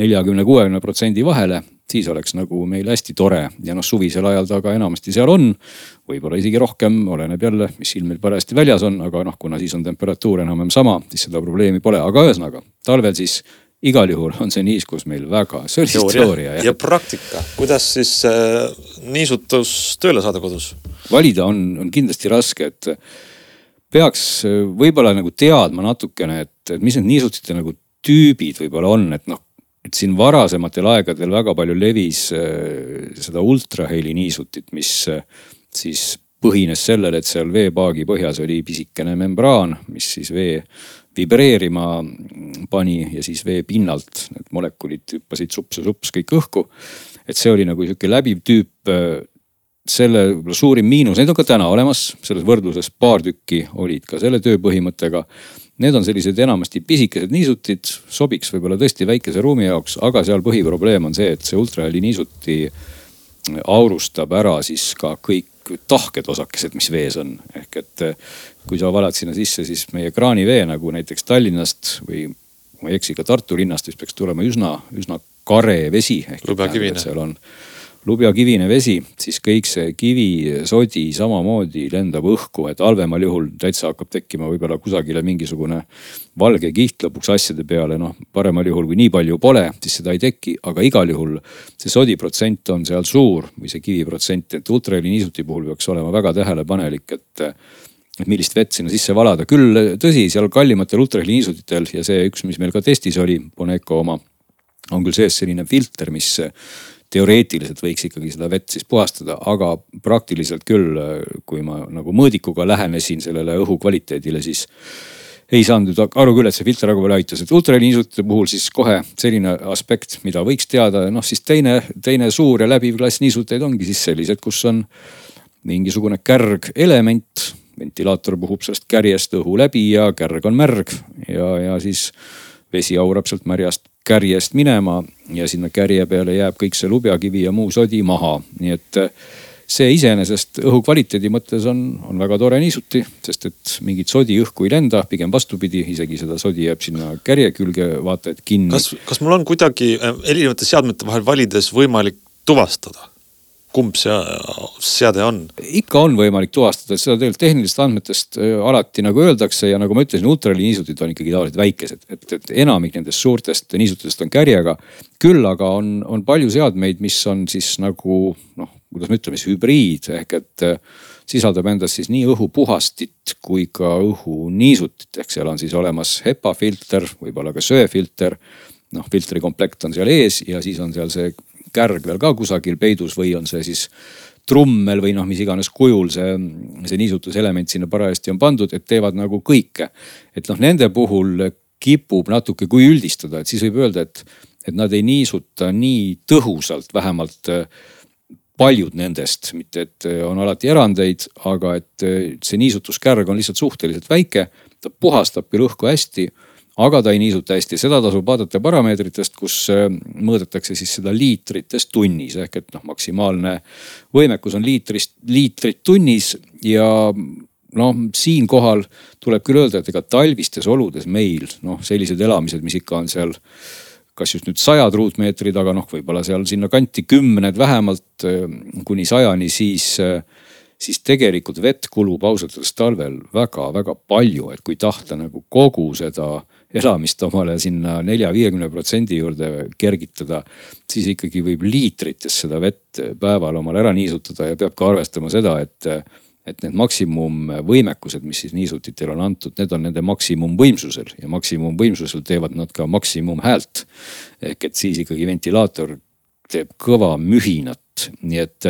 neljakümne, kuuekümne protsendi vahele siis oleks nagu meil hästi tore ja noh, suvisel ajal ta ka enamasti seal on. võib-olla isegi rohkem, oleneb jälle, mis ilm meil parajasti väljas on, aga noh, kuna siis on temperatuur enam-vähem sama, siis seda probleemi pole, aga ühesõnaga talvel siis igal juhul on see niiskus meil väga, see oli siis teooria. ja praktika, kuidas siis äh, niisutus tööle saada kodus? valida on, on kindlasti raske, et peaks äh, võib-olla nagu teadma natukene, et, et mis need niisutite nagu tüübid võib-olla on, et noh, et siin varasematel aegadel väga palju levis äh, seda ultraheli niisutit, mis äh, siis põhines sellel, et seal veepaagi põhjas oli pisikene membraan, mis siis vee vibreerima pani ja siis vee pinnalt need molekulid hüppasid sups ja sups kõik õhku. et see oli nagu sihuke läbiv tüüp. selle võib-olla suurim miinus, neid on ka täna olemas, selles võrdluses paar tükki olid ka selle tööpõhimõttega. Need on sellised enamasti pisikesed niisutid, sobiks võib-olla tõesti väikese ruumi jaoks, aga seal põhiprobleem on see, et see ultraheli niisuti aurustab ära siis ka kõik tahked osakesed, mis vees on. ehk et eh, kui sa valad sinna sisse siis meie kraanivee nagu näiteks Tallinnast või ma ei eksi, ka Tartu linnast, siis peaks tulema üsna, üsna kare vesi. lubjakivine. seal on lubjakivine vesi, siis kõik see kivisodi samamoodi lendab õhku, et halvemal juhul täitsa hakkab tekkima võib-olla kusagile mingisugune valge kiht lõpuks asjade peale, noh paremal juhul, kui nii palju pole, siis seda ei teki, aga igal juhul see sodi protsent on seal suur või see kivi protsent, et ultraheli niisuti puhul peaks olema väga tähelepanelik, et et millist vett sinna sisse valada, küll tõsi, seal kallimatel ultraheli niisutitel ja see üks, mis meil ka testis oli, Boneco oma, on küll sees selline filter, mis teoreetiliselt võiks ikkagi seda vett siis puhastada, aga praktiliselt küll, kui ma nagu mõõdikuga lähenesin sellele õhu kvaliteedile, siis ei saanud aru küll, et see filter väga palju aitas, et ultrahelinisutite puhul siis kohe selline aspekt, mida võiks teada, noh siis teine, teine suur ja läbiv klass niisuteid ongi siis sellised, kus on mingisugune kärgelement. ventilaator puhub sellest kärjest õhu läbi ja kärg on märg ja, ja siis vesi aurab sealt märjast kärjest minema ja sinna kärje peale jääb kõik see lubjakivi ja muu sodi maha, nii et äh, see iseenesest õhu kvaliteedi mõttes on, on väga tore niisuti, sest et mingit sodi õhku ei lenda, pigem vastupidi, isegi seda sodi jääb sinna kärje külge vaata et kinni. kas, kas mul on kuidagi äh, erinevate seadmete vahel valides võimalik tuvastada, kumb see seade on? ikka on võimalik tuvastada, seda tegelikult tehnilistest andmetest äh, alati nagu öeldakse ja nagu ma ütlesin, ultraheli niisutid on ikkagi tavaliselt väikesed, et, et enamik nendest suurtest niisutitest on kärjega. küll aga on, on palju seadmeid, mis on siis nagu noh, kuidas me ütleme siis hübriid ehk et äh, sisaldab endas siis nii õhupuhastit kui ka õhuniisutit, ehk seal on siis olemas HEPA filter, võib-olla ka söefilter noh, filtrikomplekt on seal ees ja siis on seal see kärg veel ka kusagil peidus või on see siis trummel või noh, mis iganes kujul see, see niisutuselement sinna parajasti on pandud, et teevad nagu kõike. et noh, nende puhul kipub natuke, kui üldistada, et siis võib öelda, et, et nad ei niisuta nii tõhusalt, vähemalt äh, paljud nendest, mitte et äh, on alati erandeid, aga et äh, see niisutuskärg on lihtsalt suhteliselt väike. ta puhastab küll õhku hästi aga ta ei niisuta hästi, seda tasub vaadata parameetritest, kus äh, mõõdetakse siis seda liitrites tunnis. Ehk et noh, maksimaalne võimekus on liitrist, liitrit tunnis. Ja noh, siinkohal tuleb küll öelda, et ega talvistes oludes meil noh, sellised elamised, mis ikka on seal kas just nüüd sajad ruutmeetrid, aga noh, võib-olla seal sinnakanti kümned vähemalt kuni sajani, siis siis tegelikult vett kulub ausalt öeldes talvel väga-väga palju, et kui tahta nagu kogu seda elamist omale sinna nelja-viiekümne protsendi juurde kergitada, siis ikkagi võib liitrites seda vett päeval omale ära niisutada ja peab ka arvestama seda, et et need maksimumvõimekused, mis siis niisutitel on antud, need on nende maksimumvõimsusel ja maksimumvõimsusel teevad nad ka maksimumhäält. ehk et siis ikkagi ventilaator teeb kõva mühinat, nii et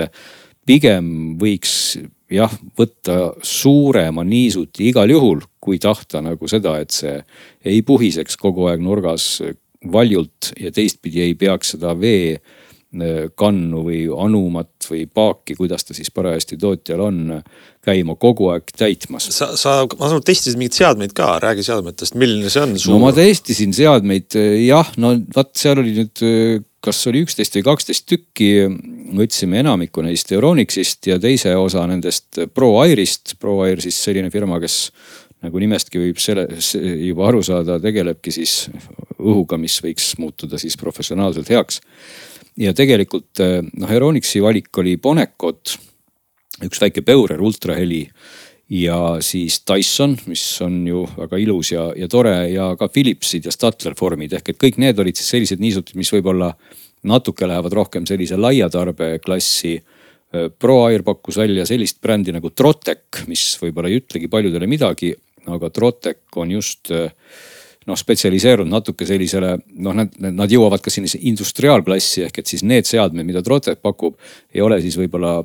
pigem võiks jah, võtta suurema niisuti igal juhul, kui tahta nagu seda, et see ei puhiseks kogu aeg nurgas valjult ja teistpidi ei peaks seda vee Äh, kannu või anumat või paaki, kuidas ta siis parajasti tootjal on, käima kogu aeg täitmas. sa, sa, ma saan aru, testisid mingeid seadmeid ka, räägi seadmetest, milline see on? no ma testisin seadmeid jah, no vot seal oli nüüd, kas oli üksteist või kaksteist tükki. võtsime enamiku neist Euronixist ja teise osa nendest ProAirist. ProAir siis selline firma, kes nagu nimestki võib selle juba aru saada, tegelebki siis õhuga, mis võiks muutuda siis professionaalselt heaks ja tegelikult eh, noh, Euronixi valik oli Bonecot, üks väike Beurer ultraheli ja siis Dyson, mis on ju väga ilus ja, ja tore ja ka Philipsid ja Statler vormid ehk et kõik need olid siis sellised niisutid, mis võib-olla natuke lähevad rohkem sellise laia tarbeklassi. Eh, ProAir pakkus välja sellist brändi nagu Trotec, mis võib-olla ei ütlegi paljudele midagi, aga Trotec on just äh, noh spetsialiseerunud natuke sellisele noh, nad, nad jõuavad ka sellisesse industriaalklassi ehk et siis need seadmed, mida Trotec pakub, ei ole siis võib-olla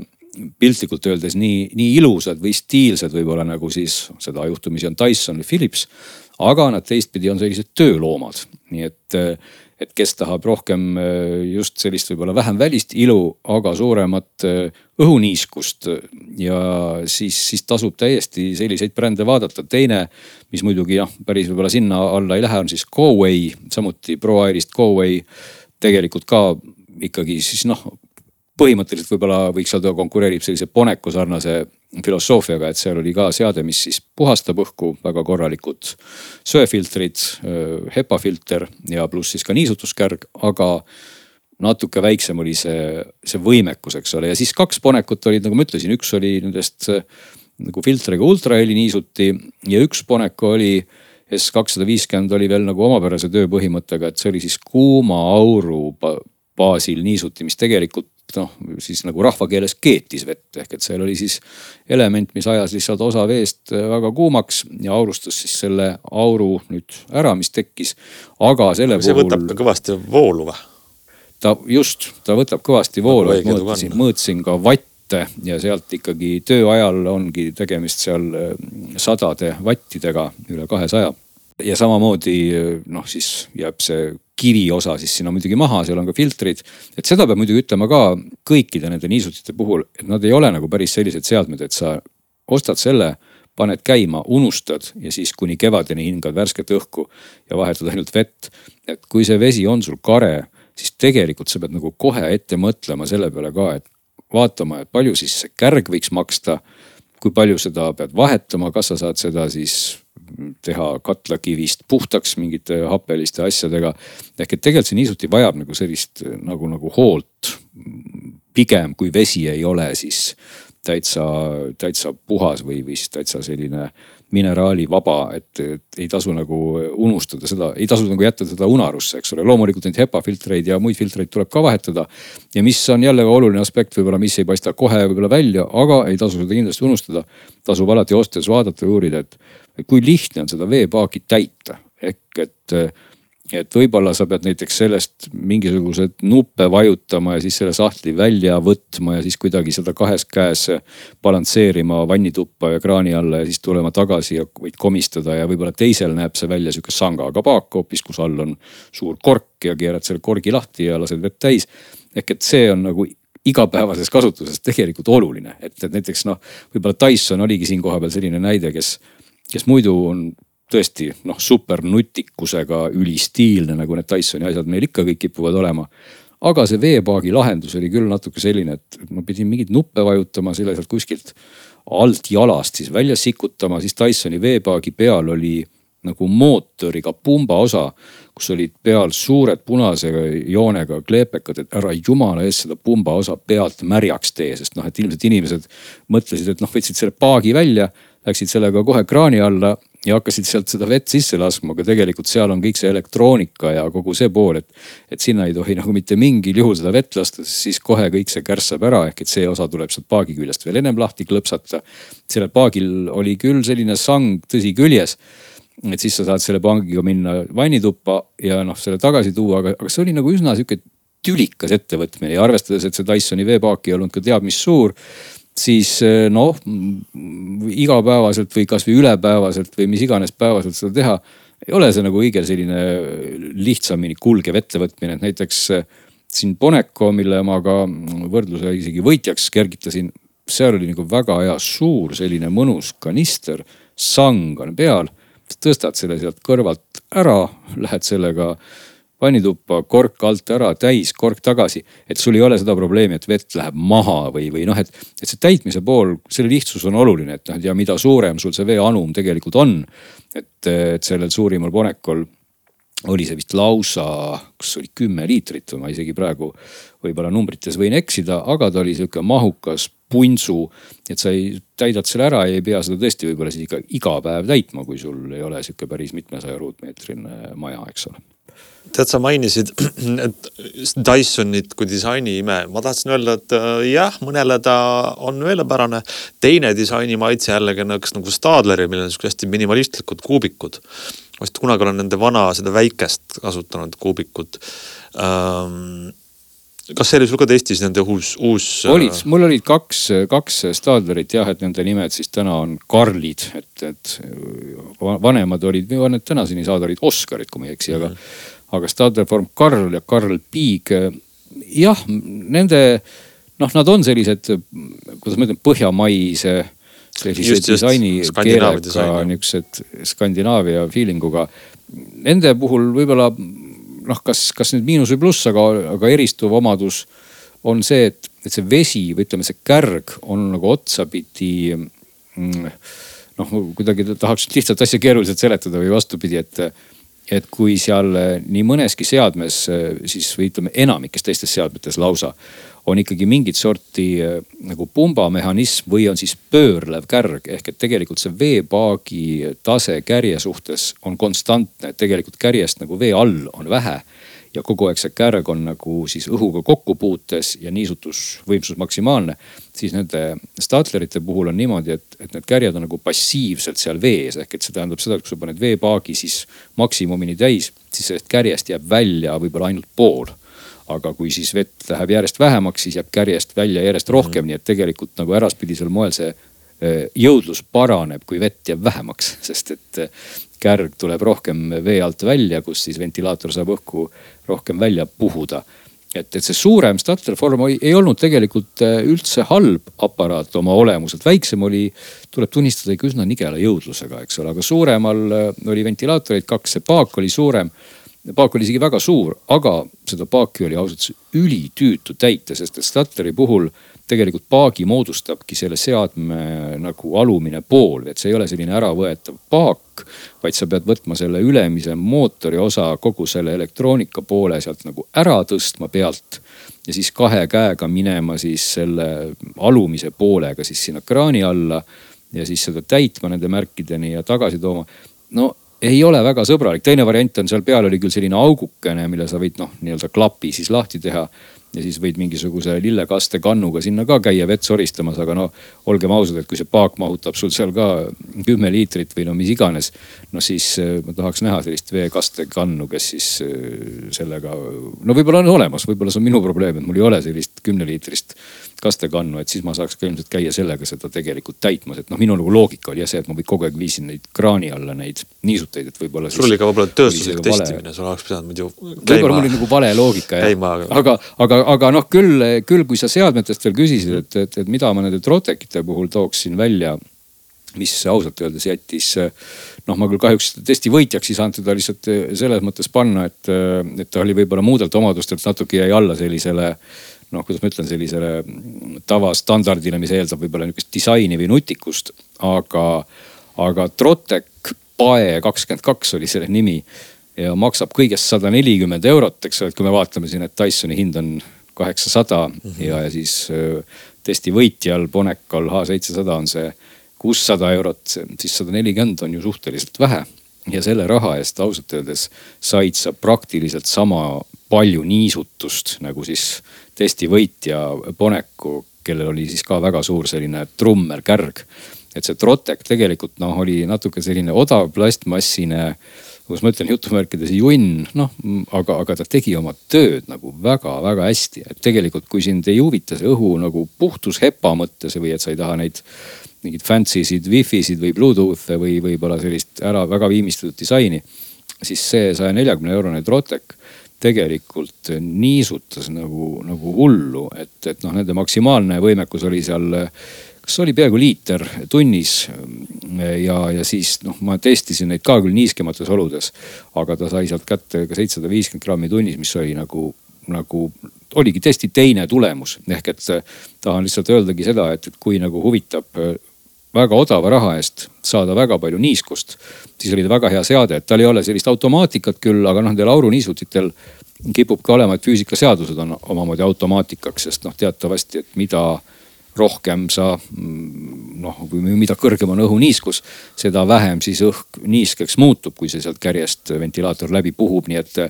piltlikult öeldes nii, nii ilusad või stiilsed võib-olla nagu siis seda juhtumisi on Dyson või Philips. aga nad teistpidi on sellised tööloomad, nii et et kes tahab rohkem äh, just sellist võib-olla vähem välist ilu, aga suuremat äh, õhuniiskust ja siis, siis tasub täiesti selliseid brände vaadata. teine, mis muidugi jah, päris võib-olla sinna alla ei lähe, on siis Go-Way, samuti ProAirist Go-Way. tegelikult ka ikkagi siis noh, põhimõtteliselt võib-olla võiks öelda, konkureerib sellise Boneco sarnase filosoofiaga, et seal oli ka seade, mis siis puhastab õhku, väga korralikud söefiltrid, HEPA filter ja pluss siis ka niisutuskärg, aga natuke väiksem oli see, see võimekus, eks ole, ja siis kaks Bonekut olid, nagu ma ütlesin, üks oli nendest nagu filtriga ultraheli niisuti ja üks Boneco oli S kakssada viiskümmend oli veel nagu omapärase tööpõhimõttega, et see oli siis kuuma auru baasil niisuti, mis tegelikult noh, siis nagu rahvakeeles keetis vett ehk et seal oli siis element, mis ajas lihtsalt osa veest äh, väga kuumaks ja aurustas siis selle auru nüüd ära, mis tekkis. aga selle see puhul. see võtab kõvasti voolu või? ta just, ta võtab kõvasti voolu, et mõõtsin, mõõtsin ka vatte ja sealt ikkagi töö ajal ongi tegemist seal äh, sadade vattidega, üle kahesaja ja samamoodi noh, siis jääb see kiviosa siis sinna muidugi maha, seal on ka filtrid. et seda peab muidugi ütlema ka kõikide nende niisutite puhul, et nad ei ole nagu päris sellised seadmed, et sa ostad selle, paned käima, unustad ja siis kuni kevadeni hingad värsket õhku ja vahetad ainult vett. et kui see vesi on sul kare, siis tegelikult sa pead nagu kohe ette mõtlema selle peale ka, et vaatama, et palju siis see kärg võiks maksta. kui palju seda pead vahetama, kas sa saad seda siis teha katlakivist puhtaks mingite happeliste asjadega. ehk et tegelikult see niisuti vajab nagu sellist nagu, nagu hoolt. pigem kui vesi ei ole, siis täitsa, täitsa puhas või, või siis täitsa selline mineraalivaba, et, et ei tasu nagu unustada seda, ei tasu nagu jätta seda unarusse, eks ole. loomulikult neid HEPA filtreid ja muid filtreid tuleb ka vahetada. ja mis on jälle oluline aspekt võib-olla, mis ei paista kohe võib-olla välja, aga ei tasu seda kindlasti unustada. tasub alati ostes vaadata ja uurida, et kui lihtne on seda veepaaki täita, ehk et et võib-olla sa pead näiteks sellest mingisugused nuppe vajutama ja siis selle sahtli välja võtma ja siis kuidagi seda kahes käes balansseerima vannituppa ja kraani alla ja siis tulema tagasi ja võid komistada ja võib-olla teisel näeb see välja sihuke sangaga paak hoopis, kus all on suur kork ja keerad selle korgi lahti ja lased vett täis. ehk et see on nagu igapäevases kasutuses tegelikult oluline, et, et näiteks noh, võib-olla Tyson oligi siin kohapeal selline näide, kes kes muidu on tõesti noh, supernutikusega ülistiilne, nagu need Dysoni asjad meil ikka kõik kipuvad olema. aga see veepaagi lahendus oli küll natuke selline, et ma pidin mingeid nuppe vajutama, selle sealt kuskilt alt jalast siis välja sikutama, siis Dysoni veepaagi peal oli nagu mootoriga pumbaosa, kus olid peal suured punase joonega kleepekad, et ära jumala eest seda pumbaosa pealt märjaks tee, sest noh, et ilmselt inimesed mõtlesid, et noh, võtsid selle paagi välja, läksid sellega kohe kraani alla ja hakkasid sealt seda vett sisse laskma, aga tegelikult seal on kõik see elektroonika ja kogu see pool, et. et sinna ei tohi nagu mitte mingil juhul seda vett lasta, siis kohe kõik see kärssab ära, ehk et see osa tuleb sealt paagi küljest veel ennem lahti klõpsata. sellel paagil oli küll selline sang, tõsi, küljes et siis sa saad selle pangiga minna vannituppa ja noh, selle tagasi tuua, aga, aga see oli nagu üsna sihuke tülikas ettevõtmine ja arvestades, et see Dysoni veepaak ei olnud ka teab mis suur siis eh, noh, igapäevaselt või kasvõi ülepäevaselt või mis iganes päevaselt seda teha. ei ole see nagu õige selline lihtsamini kulgev ettevõtmine, et näiteks eh, siin Boneco, mille ma ka võrdluse isegi võitjaks kergitasin. seal oli nagu väga hea suur selline mõnus kanister, sang on peal. tõstad selle sealt kõrvalt ära, lähed sellega vannituppa, kork alt ära, täis, kork tagasi. et sul ei ole seda probleemi, et vett läheb maha või, või noh, et, et see täitmise pool, selle lihtsus on oluline, et noh, ja mida suurem sul see veeanum tegelikult on. et, et sellel suurimal Bonecol oli see vist lausa, kas oli kümme liitrit või ma isegi praegu võib-olla numbrites võin eksida, aga ta oli sihuke mahukas puntsu. et sa ei, täidad selle ära ja ei pea seda tõesti võib-olla siis ikka iga päev täitma, kui sul ei ole sihuke päris mitmesaja ruutmeetrine maja, eks ole tead, sa mainisid, et Dysonit kui disaini ime, ma tahtsin öelda, et äh, jah, mõnele ta on meelepärane. teine disaini maitse jällegi on üks nagu Stadleri, millel on siuksed hästi minimalistlikud kuubikud. ma vist kunagi olen nende vana, seda väikest kasutanud kuubikut ähm, kas see oli sul ka testis nende uus, uus? Äh, olid, mul olid kaks, kaks Stadlerit jah, et nende nimed siis täna on Karlid, et, et vanemad olid, need tänaseni saada olid Oscarid, kui ma ei eksi, mm. -hmm aga Stadelform Karl ja Karl Piig, jah, nende noh, nad on sellised, kuidas ma ütlen, põhjamaise sellise disaini keelega niuksed Skandinaavia feeling uga. Nende puhul võib-olla noh, kas, kas nüüd miinus või pluss, aga, aga eristuv omadus on see, et, et see vesi või ütleme, see kärg on nagu otsapidi mm, noh, kuidagi tahaks lihtsalt asja keeruliselt seletada või vastupidi, et et kui seal eh, nii mõneski seadmes eh, siis või ütleme enamikes teistes seadmetes lausa on ikkagi mingit sorti eh, nagu pumbamehhanism või on siis pöörlev kärg ehk et tegelikult see veepaagi tase kärje suhtes on konstantne, et tegelikult kärjest nagu vee all on vähe ja kogu aeg see kärg on nagu siis õhuga kokkupuutes ja niisutusvõimsus maksimaalne. siis nende Statlerite puhul on niimoodi, et, et need kärjed on nagu passiivselt seal vees, ehk et see tähendab seda, et kui sa paned veepaagi siis maksimumini täis, siis sellest kärjest jääb välja võib-olla ainult pool aga kui siis vett läheb järjest vähemaks, siis jääb kärjest välja järjest rohkem mm., nii et tegelikult nagu äraspidisel moel see jõudlus paraneb, kui vett jääb vähemaks, sest et eh, kärg tuleb rohkem vee alt välja, kus siis ventilaator saab õhku rohkem välja puhuda. et, et see suurem Stadlerform ei olnud tegelikult äh, üldse halb aparaat oma olemuselt, väiksem oli, tuleb tunnistada ikka üsna nigela jõudlusega, eks ole, aga suuremal äh, oli ventilaatoreid kaks, see paak oli suurem paak oli isegi väga suur, aga seda paaki oli ausalt öeldes ülitüütu täita, sest et Stadleri puhul tegelikult paagi moodustabki selle seadme nagu alumine pool, et see ei ole selline äravõetav paak, vaid sa pead võtma selle ülemise mootori osa, kogu selle elektroonika poole sealt nagu ära tõstma pealt. ja siis kahe käega minema siis selle alumise poolega siis sinna kraani alla ja siis seda täitma nende märkideni ja tagasi tooma. no ei ole väga sõbralik, teine variant on seal peal oli küll selline augukene, mille sa võid noh, nii-öelda klapi siis lahti teha ja siis võid mingisuguse lillekaste kannuga sinna ka käia vett soristamas, aga no olgem ausad, et kui see paak mahutab sul seal ka kümme liitrit või no mis iganes. no siis äh, ma tahaks näha sellist veekaste kannu, kes siis äh, sellega, no võib-olla on olemas, võib-olla see on minu probleem, et mul ei ole sellist kümneliitrist kastekannu, et siis ma saaks ka ilmselt käia sellega seda tegelikult täitmas, et noh, minu nagu loogika oli jah see, et ma kogu aeg viisin neid kraani alla neid niisuteid, et võib-olla. sul oli ka võib-olla tööstuslik testimine, sul oleks pidanud muidu käima. võib-olla mul oli nagu vale loogika jah, aga, aga, aga noh, küll, küll kui sa seadmetest veel küsisid, et, et, et mida ma nende Trotecite puhul tooksin välja mis ausalt öeldes jättis, noh, ma küll kahjuks testi võitjaks ei saanud teda lihtsalt selles mõttes panna, et, et ta oli võib-olla muudelt omadustelt natuke jäi alla sellisele noh, kuidas ma ütlen, sellisele tavastandardile, mis eeldab võib-olla niisugust disaini või nutikust. aga, aga Trotec Pae kakskümmend kaks oli selle nimi ja maksab kõigest sada nelikümmend eurot, eks ole, et kui me vaatame siin, et Dysoni hind on kaheksasada -hmm. ja, ja siis äh, testi võitjal Bonecol H700 on see kuussada eurot, siis sada nelikümmend on ju suhteliselt vähe. ja selle raha eest ausalt öeldes said sa praktiliselt sama palju niisutust nagu siis testi võitja Bonecu, kellel oli siis ka väga suur selline trummerkärg. et see Trotec tegelikult noh, oli natuke selline odav plastmassine kus ma ütlen jutumärkides junn, noh, aga, aga ta tegi oma tööd nagu väga-väga hästi. et tegelikult, kui sind ei huvita see õhu nagu puhtus hepa mõttes või et sa ei taha neid mingeid fancy sid wifi sid või Bluetooth'e või võib-olla sellist ära väga viimistletud disaini. siis see saja neljakümne eurone Trotec tegelikult niisutas nagu, nagu hullu, et, et noh, nende maksimaalne võimekus oli seal kas oli peaaegu liiter tunnis. ja, ja siis noh, ma testisin neid ka küll niiskemates oludes, aga ta sai sealt kätte ka seitsesada viiskümmend grammi tunnis, mis oli nagu, nagu oligi testi teine tulemus. ehk et tahan lihtsalt öeldagi seda, et, kui nagu huvitab väga odava raha eest saada väga palju niiskust, siis oli ta väga hea seade, et tal ei ole sellist automaatikat küll, aga noh, nendel auruniisutitel kipub ka olema, et füüsikaseadused on omamoodi automaatikaks, sest noh, teatavasti, et mida rohkem sa mm, noh, mida kõrgem on õhuniiskus, seda vähem siis õhk niiskeks muutub, kui see sealt kärjest ventilaator läbi puhub, nii et.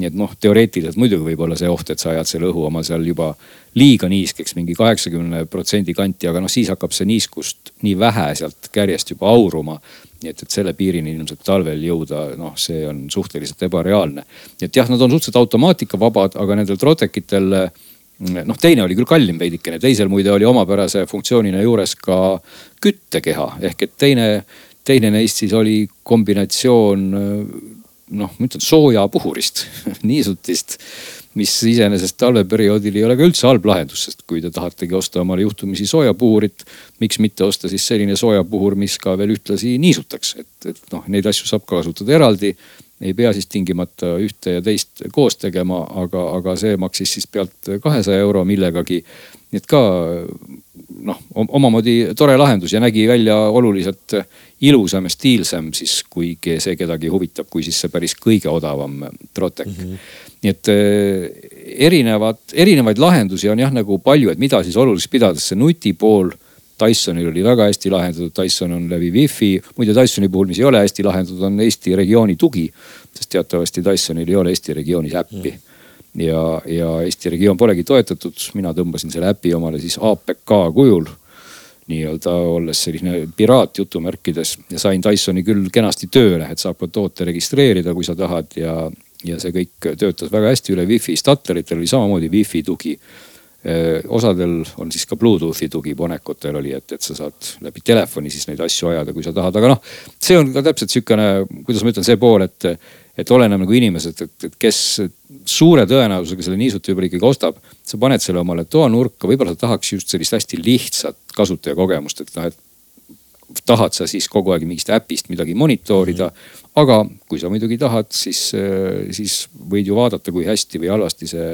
nii et noh, teoreetiliselt muidugi võib olla see oht, et sa ajad selle õhu oma seal juba liiga niiskeks mingi kaheksakümne protsendi kanti, aga noh, siis hakkab see niiskust nii vähe sealt kärjest juba auruma nii et, et selle piirini ilmselt talvel jõuda, noh, see on suhteliselt ebareaalne. et jah, nad on suhteliselt automaatikavabad, aga nendel Trotekitel noh, teine oli küll kallim veidikene, teisel muide oli omapärase funktsioonina juures ka küttekeha. Ehk et teine, teine neist siis oli kombinatsioon noh, ma ütlen soojapuhurist niisutist, mis iseenesest talveperioodil ei ole ka üldse halb lahendus, sest kui te tahategi osta omale juhtumisi soojapuhurit, miks mitte osta siis selline soojapuhur, mis ka veel ühtlasi niisutaks, et, et noh, neid asju saab ka kasutada eraldi ei pea siis tingimata ühte ja teist koos tegema, aga, aga see maksis siis pealt kahesaja euro millegagi. nii et ka noh, omamoodi tore lahendus ja nägi välja oluliselt ilusam ja stiilsem siis, kui see kedagi huvitab, kui siis see päris kõige odavam Trotec mm. -hmm. nii et eh, erinevad, erinevaid lahendusi on jah nagu palju, et mida siis oluliseks pidada, see nutipool Dysonil oli väga hästi lahendatud, Dyson on läbi wifi. muide Dysoni puhul, mis ei ole hästi lahendatud, on Eesti regiooni tugi. sest teatavasti Dysonil ei ole Eesti regioonis äppi mm. ja, ja Eesti regioon polegi toetatud, mina tõmbasin selle äpi omale siis APK kujul nii-öelda olles selline piraat jutumärkides ja sain Dysoni küll kenasti tööle, et saab ka toote registreerida, kui sa tahad ja, ja see kõik töötas väga hästi üle wifi. Statteritel oli samamoodi wifi tugi osadel on siis ka Bluetoothi tugi, Bonekutel oli, et, et sa saad läbi telefoni siis neid asju ajada, kui sa tahad, aga noh. see on ka täpselt sihukene, kuidas ma ütlen, see pool, et, et oleneb nagu inimesed, et, et kes suure tõenäosusega selle niisuti võib-olla ikkagi ostab. sa paned selle omale toanurka, võib-olla sa tahaks just sellist hästi lihtsat kasutajakogemust, et noh, et tahad sa siis kogu aeg mingist äpist midagi monitorida mm. -hmm. Aga kui sa muidugi tahad, siis, siis võid ju vaadata, kui hästi või halvasti see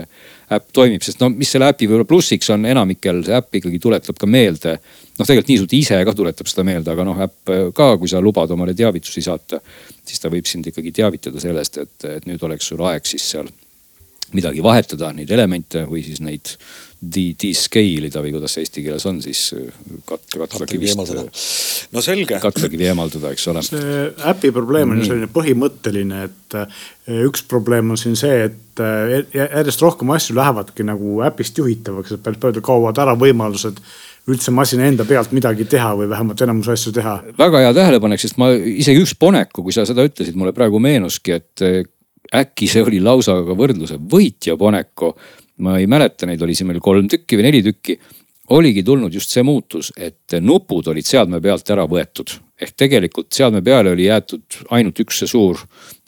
äpp toimib, sest no mis selle äpi võib-olla plussiks on, enamikel see äpp ikkagi tuletab ka meelde. noh, tegelikult niisugune ise ka tuletab seda meelde, aga noh, äpp ka, kui sa lubad omale teavitusi saata, siis ta võib sind ikkagi teavitada sellest, et, et nüüd oleks sul aeg siis seal midagi vahetada, neid elemente või siis neid de-, de-scale ida või kuidas see eesti keeles on siis kat-, katlakivi eemaldada. no selge. katlakivi eemaldada, eks ole. see äpi probleem on ju selline põhimõtteline, et eh, üks probleem on siin see, et eh, järjest rohkem asju lähevadki nagu äpist juhitavaks, et päris paljudel kaovad ära võimalused üldse masina enda pealt midagi teha või vähemalt enamus asju teha. väga hea tähelepanek, sest ma isegi üks Boneku, kui sa seda ütlesid, mulle praegu meenuski, et eh, äkki see oli lausa ka võrdluse võitja Boneku ma ei mäleta, neid oli siin meil kolm tükki või neli tükki. oligi tulnud just see muutus, et nupud olid seadme pealt ära võetud ehk tegelikult seadme peale oli jäetud ainult üks see suur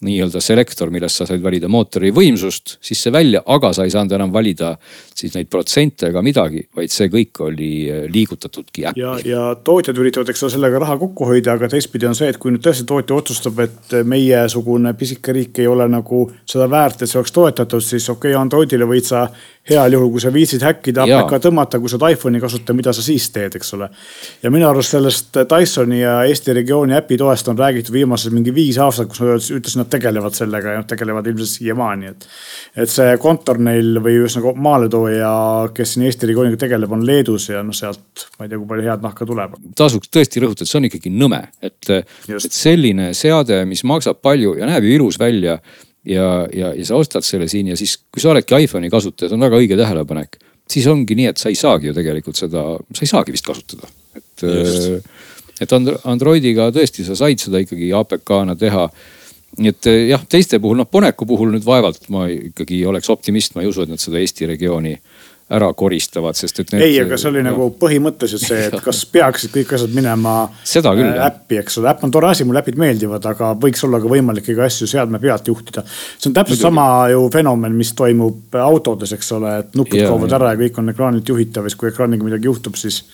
nii-öelda selektor, millest sa said valida mootori võimsust sisse-välja, aga sa ei saanud enam valida siis neid protsente ega midagi, vaid see kõik oli äh, liigutatudki äppi. ja, ja tootjad üritavad, eks ole, sellega raha kokku hoida, aga teistpidi on see, et kui nüüd tõesti tootja otsustab, et meiesugune pisike riik ei ole nagu seda väärt, et see oleks toetatud, siis okei okay,, Androidile võid sa heal juhul, kui sa viitsid häkkida, APK tõmmata, kui sa oled iPhone'i kasutada, mida sa siis teed, eks ole. ja minu arust sellest Dysoni ja Eesti Eesti regiooni äpitoest on räägitud viimased mingi viis aastat, kus nad ütlesid, nad tegelevad sellega ja nad tegelevad ilmselt siiamaani, et. et see kontor neil või ühesõnaga maaletooja, kes siin Eesti regiooniga tegeleb, on Leedus ja noh, sealt ma ei tea, kui palju head nahka tuleb. tasuks tõesti rõhutada, see on ikkagi nõme, et, et selline seade, mis maksab palju ja näeb ju ilus välja ja, ja, ja sa ostad selle siin ja siis, kui sa oledki iPhone'i kasutaja, see on väga õige tähelepanek siis ongi nii, et sa ei saagi ju tegelikult seda, sa ei saagi vist kasutada, et. Et Androidiga tõesti, sa said seda ikkagi APK-na teha. Nii et äh, jah, teiste puhul, noh Boneku puhul nüüd vaevalt ma ikkagi oleks optimist, ma ei usu, et nad seda Eesti regiooni ära koristavad, sest et need.... ei, aga see oli no, nagu põhimõtteliselt see, et kas peaksid kõik asjad minema seda küll, äh, äppi, eks ole, äpp on tore asi, mulle äpid meeldivad, aga võiks olla ka võimalik iga asju seadme pealt juhtida. see on täpselt Muidugi. sama ju fenomen, mis toimub autodes, eks ole, et nupud kaovad ära ja kõik on ekraanilt juhitav ja siis kui ekraaniga midagi juhtub, siis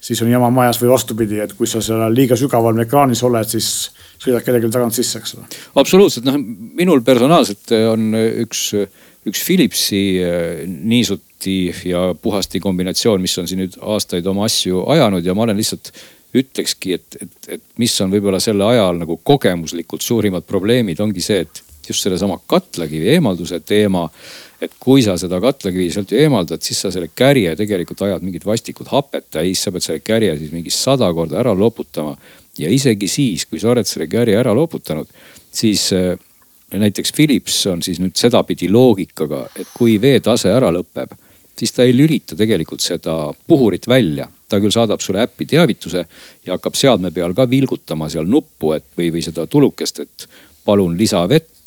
siis on jama majas või vastupidi, et kui sa seal liiga sügaval ekraanis oled, siis sõidad kellelgi tagant sisse, eks ole. absoluutselt, noh minul personaalselt on üks, üks Philipsi äh, niisut puhti ja puhasti kombinatsioon, mis on siin nüüd aastaid oma asju ajanud ja ma olen lihtsalt ütlekski, et, et, et mis on võib-olla selle ajal nagu kogemuslikult suurimad probleemid, ongi see, et just sellesama katlakivi eemalduse teema. et kui sa seda katlakivi sealt eemaldad, siis sa selle kärje tegelikult ajad mingit vastikut hapet täis, sa pead selle kärje siis mingi sada korda ära loputama. ja isegi siis, kui sa oled selle kärje ära loputanud, siis äh, näiteks Philips on siis nüüd sedapidi loogikaga, et kui veetase ära lõpeb siis ta ei lülita tegelikult seda puhurit välja. ta küll saadab sulle äppi teavituse ja hakkab seadme peal ka vilgutama seal nuppu, et või, või seda tulukest, et palun lisa vett.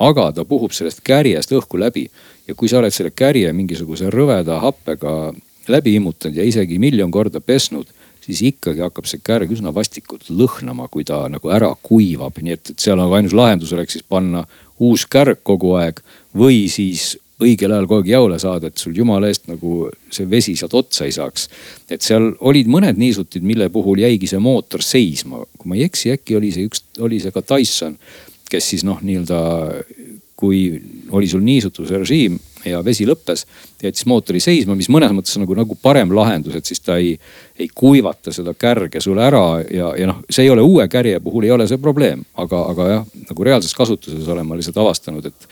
Aga ta puhub sellest kärjest õhku läbi. Ja kui sa oled selle kärje mingisuguse rõveda happega läbi immutanud ja isegi miljon korda pesnud siis ikkagi hakkab see kärg üsna vastikult lõhnama, kui ta nagu ära kuivab, nii et, et seal nagu ainus lahendus oleks siis panna uus kärg kogu aeg või siis õigel ajal kogu aeg jaole saada, et sul jumala eest nagu see vesi sealt otsa ei saaks. et seal olid mõned niisutid, mille puhul jäigi see mootor seisma, kui ma ei eksi, äkki oli see üks, oli see ka Tyson, kes siis noh, nii-öelda kui oli sul niisutuse režiim ja vesi lõppes, jättis mootori seisma, mis mõnes mõttes nagu, nagu parem lahendus, et siis ta ei, ei kuivata seda kärge sulle ära ja, ja noh, see ei ole uue kärje puhul ei ole see probleem, aga, aga jah, nagu reaalses kasutuses olen ma lihtsalt avastanud, et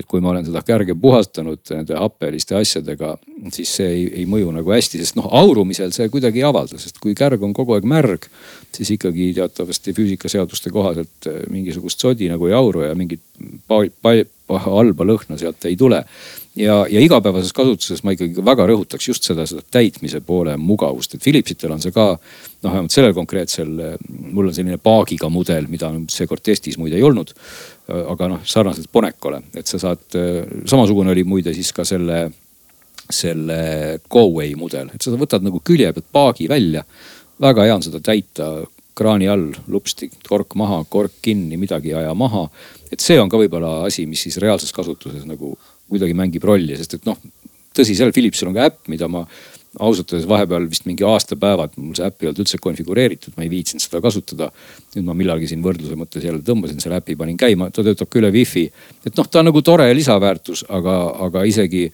et kui ma olen seda kärge puhastanud nende happeliste asjadega, siis see ei, ei mõju nagu hästi, sest noh, aurumisel see kuidagi ei avalda, sest kui kärg on kogu aeg märg, siis ikkagi teatavasti füüsikaseaduste kohaselt eh, mingisugust sodi nagu ei auru ja mingit halba lõhna sealt ei tule ja, ja igapäevases kasutuses ma ikkagi väga rõhutaks just seda, seda täitmise poole mugavust, et Philipsitel on see ka noh, vähemalt sellel konkreetsel, mul on selline paagiga mudel, mida seekord testis muide ei olnud. aga noh, sarnaselt Bonecole, et sa saad, samasugune oli muide siis ka selle, selle Go-Way mudel, et sa võtad nagu külje pealt paagi välja. väga hea on seda täita kraani all lupsti, kork maha, kork kinni, midagi ei aja maha. et see on ka võib-olla asi, mis siis reaalses kasutuses nagu kuidagi mängib rolli, sest et noh, tõsi, seal Philipsil on ka äpp, mida ma ausalt öeldes vahepeal vist mingi aastapäevad mul see äpp ei olnud üldse konfigureeritud, ma ei viitsinud seda kasutada. nüüd ma millalgi siin võrdluse mõttes jälle tõmbasin selle äpi, panin käima, ta töötab ka üle wifi. et noh, ta on nagu tore lisaväärtus, aga, aga isegi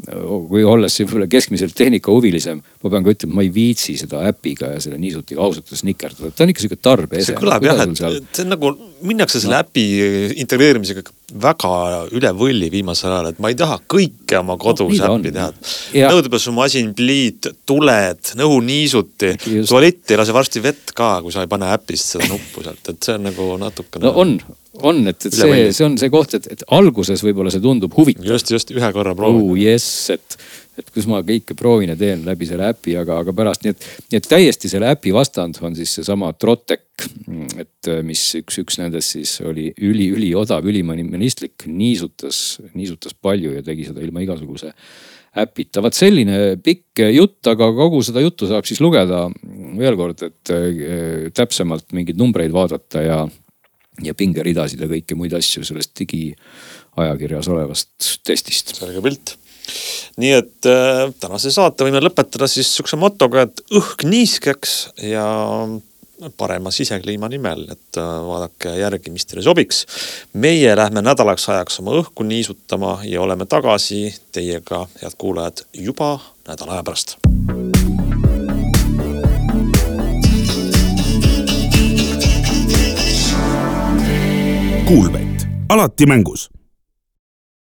kui olles võib-olla keskmiselt tehnikahuvilisem, ma pean ka ütlema, ma ei viitsi seda äpiga ja selle niisutiga ausalt öeldes nikerdada, ta on ikka sihuke tarbeese. see kõlab jah, et seal... see on nagu, minnakse selle no. äpi integreerimisega väga üle võlli viimasel ajal, et ma ei taha kõike oma kodus no, äppi teha. nõudepessumasin, pliit, tuled, õhuniisuti, tualett ei lase varsti vett ka, kui sa ei pane äpist seda nuppu sealt, et see on nagu natukene. no on, on, et, et see, see on see koht, et, et alguses võib-olla see tundub huvitav. just, just ühe korra proovin oh,. jess, et, et kus ma kõike proovin ja teen läbi selle äpi, aga, aga pärast nii, et, nii et täiesti selle äpi vastand on siis seesama Trotec. et mis üks, üks nendest siis oli üli, üliodav, ülimonimistlik, niisutas, niisutas palju ja tegi seda ilma igasuguse äpita. vaat selline pikk jutt, aga kogu seda juttu saab siis lugeda veel kord, et äh, täpsemalt mingeid numbreid vaadata ja ja pingeridasid ja kõiki muid asju sellest digiajakirjas olevast testist. selge pilt. nii et äh, tänase saate võime lõpetada siis sihukese motoga, et õhk niiskeks ja parema sisekliima nimel, et äh, vaadake järgi, mis teile sobiks. meie lähme nädalaks ajaks oma õhku niisutama ja oleme tagasi teiega, head kuulajad, juba nädala aja pärast Kuulmet, alati mängus